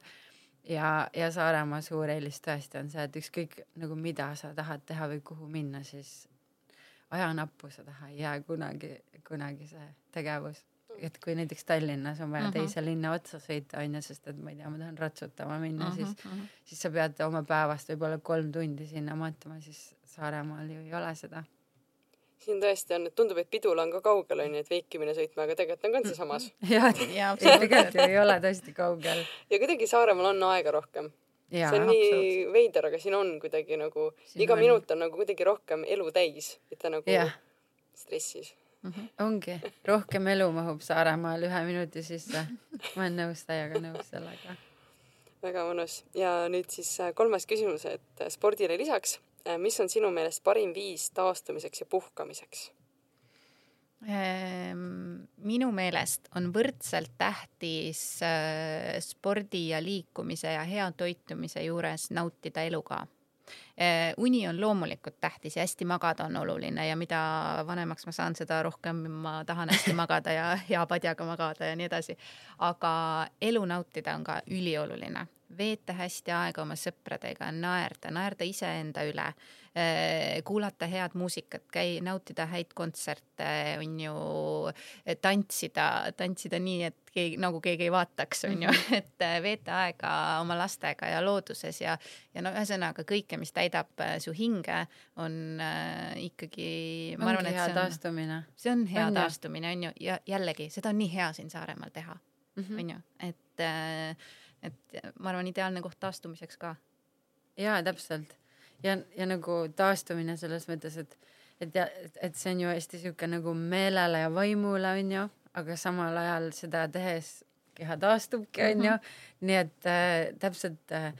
ja, ja Saaremaa suur eelis tõesti on see, et ükskõik nagu mida sa tahad teha või kuhu minna, siis ajanappuse taha ei jää kunagi, kunagi see tegevus et kui näiteks Tallinnas on vaja uh -huh. teise linna otsa sõita, onju, sest et ma ei tea, ma tahan ratsutama minna uh, -huh, siis uh, -huh. siis sa pead oma päevast võib-olla kolm tundi sinna mahtuma, siis Saaremaal ju ei ole seda. siin tõesti on, et tundub, et Pidula on ka kaugel, onju, et veikimine sõitma, aga tegelikult on ka sealsamas. jah, tegelikult ju ei ole tõesti kaugel. ja kuidagi Saaremaal on aega rohkem. Ja, see on nii veider, aga siin on kuidagi nagu, iga on... minut on nagu kuidagi rohkem elu täis, mitte nagu ja. stressis mm. -hmm. ongi, rohkem elu mahub Saaremaal ühe minuti sisse. ma olen nõus, täiega nõus sellega. väga mõnus ja nüüd siis äh, kolmas küsimus, et äh, spordile lisaks, äh, mis on sinu meelest parim viis taastumiseks ja puhkamiseks? Ehm, minu meelest on võrdselt tähtis äh, spordi ja liikumise ja hea toitumise juures nautida elu ka. Äh, uni on loomulikult tähtis ja hästi magada on oluline ja mida vanemaks ma saan, seda rohkem ma tahan hästi magada ja hea padjaga magada ja nii edasi. aga elu nautida on ka ülioluline veeta hästi aega oma sõpradega, naerda, naerda iseenda üle, eh, kuulata head muusikat, käi, nautida häid kontserte, on ju, tantsida, tantsida nii, et keegi, nagu keegi ei vaataks, on ju, mhm. et eh, veeta aega oma lastega ja looduses ja, ja no ühesõnaga kõike, mis täidab eh, su hinge, on äh, ikkagi. ma arvan, et see on taastumine. see on hea on taastumine, on ju, ja jällegi seda on nii hea siin Saaremaal teha, mhm. on ju, et äh, et ma arvan, ideaalne koht taastumiseks ka. jaa, täpselt. ja, ja nagu taastumine selles mõttes, et, et ja, et see on ju hästi sihuke nagu meelele ja vaimule onju, aga samal ajal seda tehes keha taastubki onju -hmm. nii et äh, täpselt äh,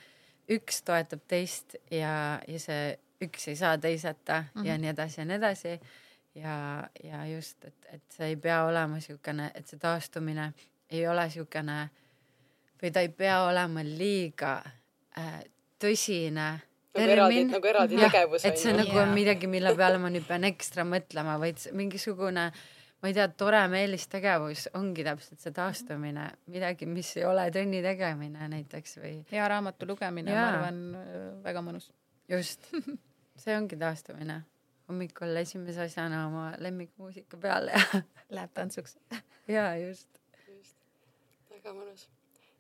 üks toetab teist ja, ja see üks ei saa teiseta mm -hmm. ja nii edasi ja nii edasi ja, ja just, et, et see ei pea olema siukene, et see taastumine ei ole siukene äh, või ta ei pea olema liiga äh, tõsine nagu eraldi, nagu eraldi tegevus. et see on nagu yeah. midagi, mille peale ma nüüd pean ekstra mõtlema, vaid mingisugune, ma ei tea, tore meelistegevus ongi täpselt see taastumine, midagi, mis ei ole trenni tegemine näiteks või. hea raamatu lugemine, ma arvan, väga mõnus. just, see ongi taastumine. hommikul esimese asjana oma lemmikmuusika peale ja Läheb tantsuks ja just. just, väga mõnus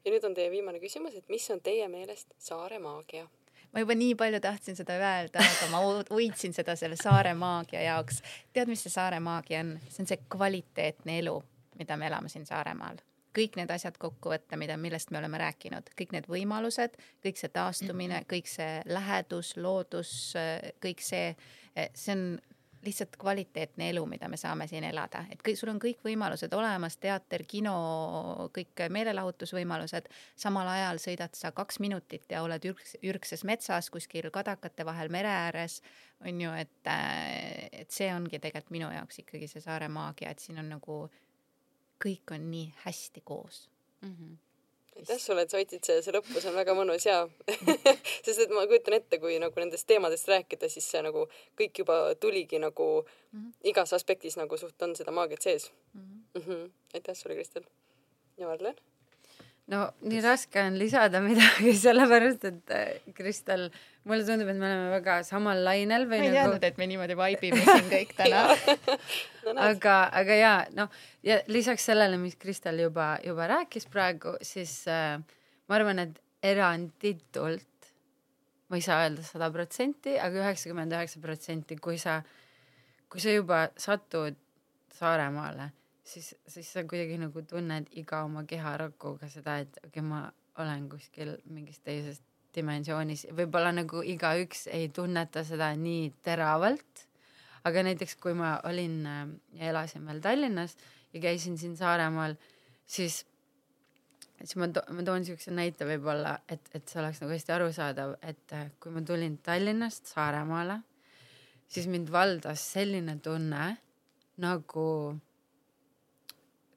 ja nüüd on teie viimane küsimus, et mis on teie meelest saare maagia? Ma juba nii palju tahtsin seda öelda, aga ma hoidsin seda selle saare maagia jaoks. tead, mis see saare maagia on? see on see kvaliteetne elu, mida me elame siin Saaremaal kõik need asjad kokku võtta, mida, millest me oleme rääkinud, kõik need võimalused, kõik see taastumine, kõik see lähedus, loodus, kõik see, see on lihtsalt kvaliteetne elu, mida me saame siin elada, et kõik, sul on kõik võimalused olemas, teater, kino, kõik meelelahutusvõimalused. samal ajal sõidad sa kaks minutit ja oled ürgs, ürgses metsas kuskil kadakate vahel mere ääres, on ju, et, et see ongi tegelikult minu jaoks ikkagi see saare maagia, et siin on nagu kõik on nii hästi koos mm. -hmm aitäh sulle, et sa hoidsid see, see lõppu, see on väga mõnus ja sest et ma kujutan ette, kui nagu nendest teemadest rääkida, siis see nagu kõik juba tuligi nagu mm -hmm. igas aspektis nagu suht on seda maagiat sees mm. -hmm. Mm -hmm. aitäh sulle, Kristel ja Marlen no nii raske on lisada midagi, sellepärast et äh, Kristel, mulle tundub, et me oleme väga samal lainel või ma ei nagu... teadnud, et me niimoodi vaibime siin kõik täna no, aga, aga jaa, noh, ja lisaks sellele, mis Kristel juba, juba rääkis praegu, siis äh, ma arvan, et eranditult, ma ei saa öelda sada protsenti, aga üheksakümmend üheksa protsenti, kui sa, kui sa juba satud Saaremaale siis, siis sa kuidagi nagu tunned iga oma keharakuga seda, et okei okay,, ma olen kuskil mingis teises dimensioonis, võib-olla nagu igaüks ei tunneta seda nii teravalt. aga näiteks, kui ma olin äh, ja elasin veel Tallinnas ja käisin siin Saaremaal, siis, siis ma to-, ma toon siukse näite võib-olla, et, et see oleks nagu hästi arusaadav, et äh, kui ma tulin Tallinnast Saaremaale, siis mind valdas selline tunne nagu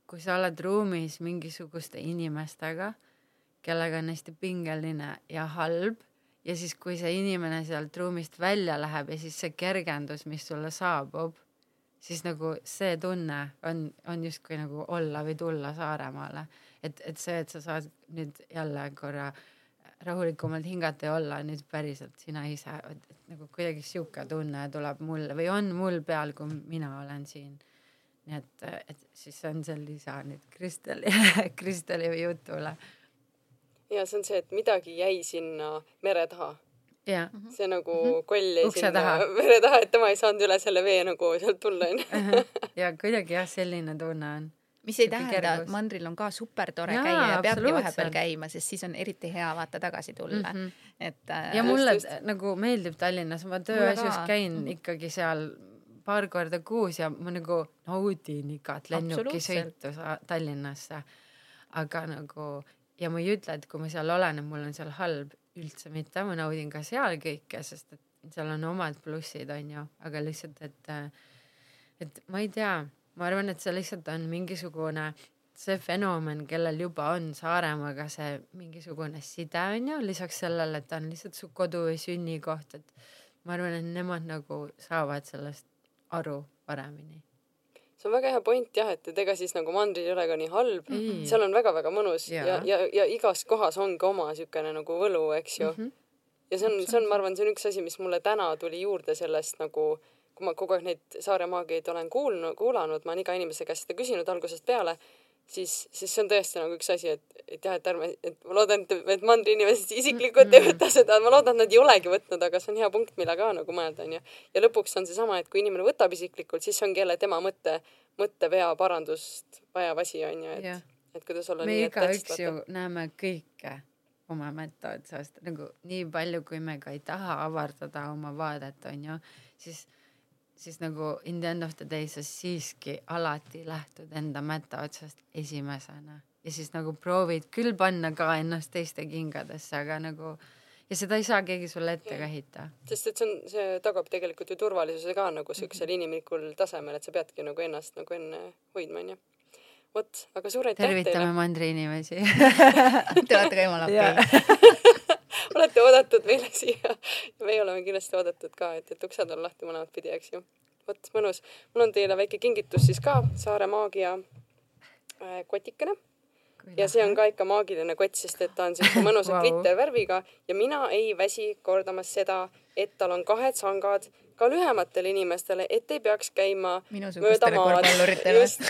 kui sa oled ruumis mingisuguste inimestega, kellega on hästi pingeline ja halb ja siis, kui see inimene sealt ruumist välja läheb ja siis see kergendus, mis sulle saabub, siis nagu see tunne on, on justkui nagu olla või tulla Saaremaale. et, et see, et sa saad nüüd jälle korra rahulikumalt hingata ja olla nüüd päriselt sina ise, et nagu kuidagi sihuke tunne tuleb mulle või on mul peal, kui mina olen siin nii et, et siis on see lisa nüüd Kristeli, Kristeli jutule. Ja see on see, et midagi jäi sinna mere taha. Mhm. see nagu mm -hmm. koll jäi sinna taha. mere taha, et tema ei saanud üle selle vee nagu sealt tulla onju. ja kuidagi jah, selline tunne on mis ei tähenda, et mandril on ka super tore Jaa, käia ja peabki vahepeal käima, sest siis on eriti hea vaata tagasi tulla mm. -hmm. et äh,. ja mulle just, just. nagu meeldib Tallinnas, ma tööasjus käin mm -hmm. ikkagi seal paar korda kuus ja ma nagu naudin igat lennukisõitu Tallinnasse. aga nagu ja ma ei ütle, et kui ma seal olen, et mul on seal halb, üldse mitte, ma naudin ka seal kõike, sest et seal on omad plussid, on ju, aga lihtsalt, et, et ma ei tea, ma arvan, et see lihtsalt on mingisugune see fenomen, kellel juba on Saaremaaga see mingisugune side on ju, lisaks sellele, et ta on lihtsalt su kodu või sünnikoht, et ma arvan, et nemad nagu saavad sellest aru paremini see on väga hea point jah, et, et ega siis nagu mandril ei ole ka nii halb mm, seal on väga-väga mõnus ja, ja, ja, ja igas kohas on ka oma siukene nagu võlu, eks ju mm. -hmm. ja see on, see on, ma arvan, see on üks asi, mis mulle täna tuli juurde sellest nagu, kui ma kogu aeg neid Saare maagiaid olen kuulnud, kuulanud, ma olen iga inimese käest seda küsinud algusest peale siis, siis see on tõesti nagu üks asi, et, et jah, et ärme, et ma loodan, et, et mandriinimesed isiklikult ei võta seda, ma loodan, et nad ei olegi võtnud, aga see on hea punkt, mille ka nagu mõelda, onju. ja lõpuks on seesama, et kui inimene võtab isiklikult, siis ongi jälle tema mõtte, mõttevea parandust vajav asi, onju, et, et kuidas olla me igaüks ju näeme kõike oma mätta otsast, nagu nii palju, kui me ka ei taha avardada oma vaadet, onju, siis siis nagu in the end of the day sa siiski alati lähtud enda mätta otsast esimesena ja siis nagu proovid küll panna ka ennast teiste kingadesse, aga nagu ja seda ei saa keegi sulle ette ka heita. sest et see on, see tagab tegelikult ju turvalisuse ka nagu siuksel -hmm. inimlikul tasemel, et sa peadki nagu ennast nagu enne hoidma, onju. vot, aga suur aitäh teile. tervitame mandri inimesi Te olete ka jumala okei olete oodatud meile siia meie oleme kindlasti oodatud ka, et, et uksed on lahti mõlemat pidi, eks ju. vot mõnus. mul on teile väike kingitus siis ka, Saare Maagia äh, kotikene. ja see on ka ikka maagiline kott, sest et ta on siuke mõnusa wow. glittervärviga ja mina ei väsi kordamas seda, et tal on kahed sangad ka lühematele inimestele, et ei peaks käima mööda maad. just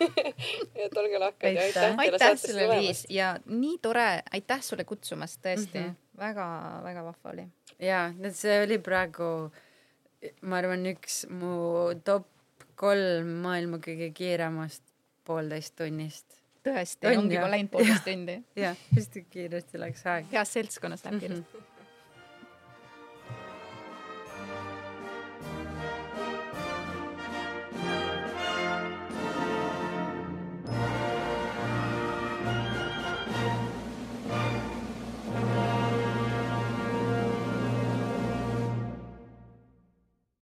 et olge lahked ja aitäh teile saatesse tulemast. Ja nii tore, aitäh sulle kutsumast, tõesti mm -hmm. Väga-väga vahva oli. ja, see oli praegu, ma arvan, üks mu top kolm maailma kõige kiiremast poolteist tunnist. tõesti, ongi juba läinud poolteist tundi. jah, hästi kiiresti läks aeg. heas seltskonnas läheb kiiresti mm -hmm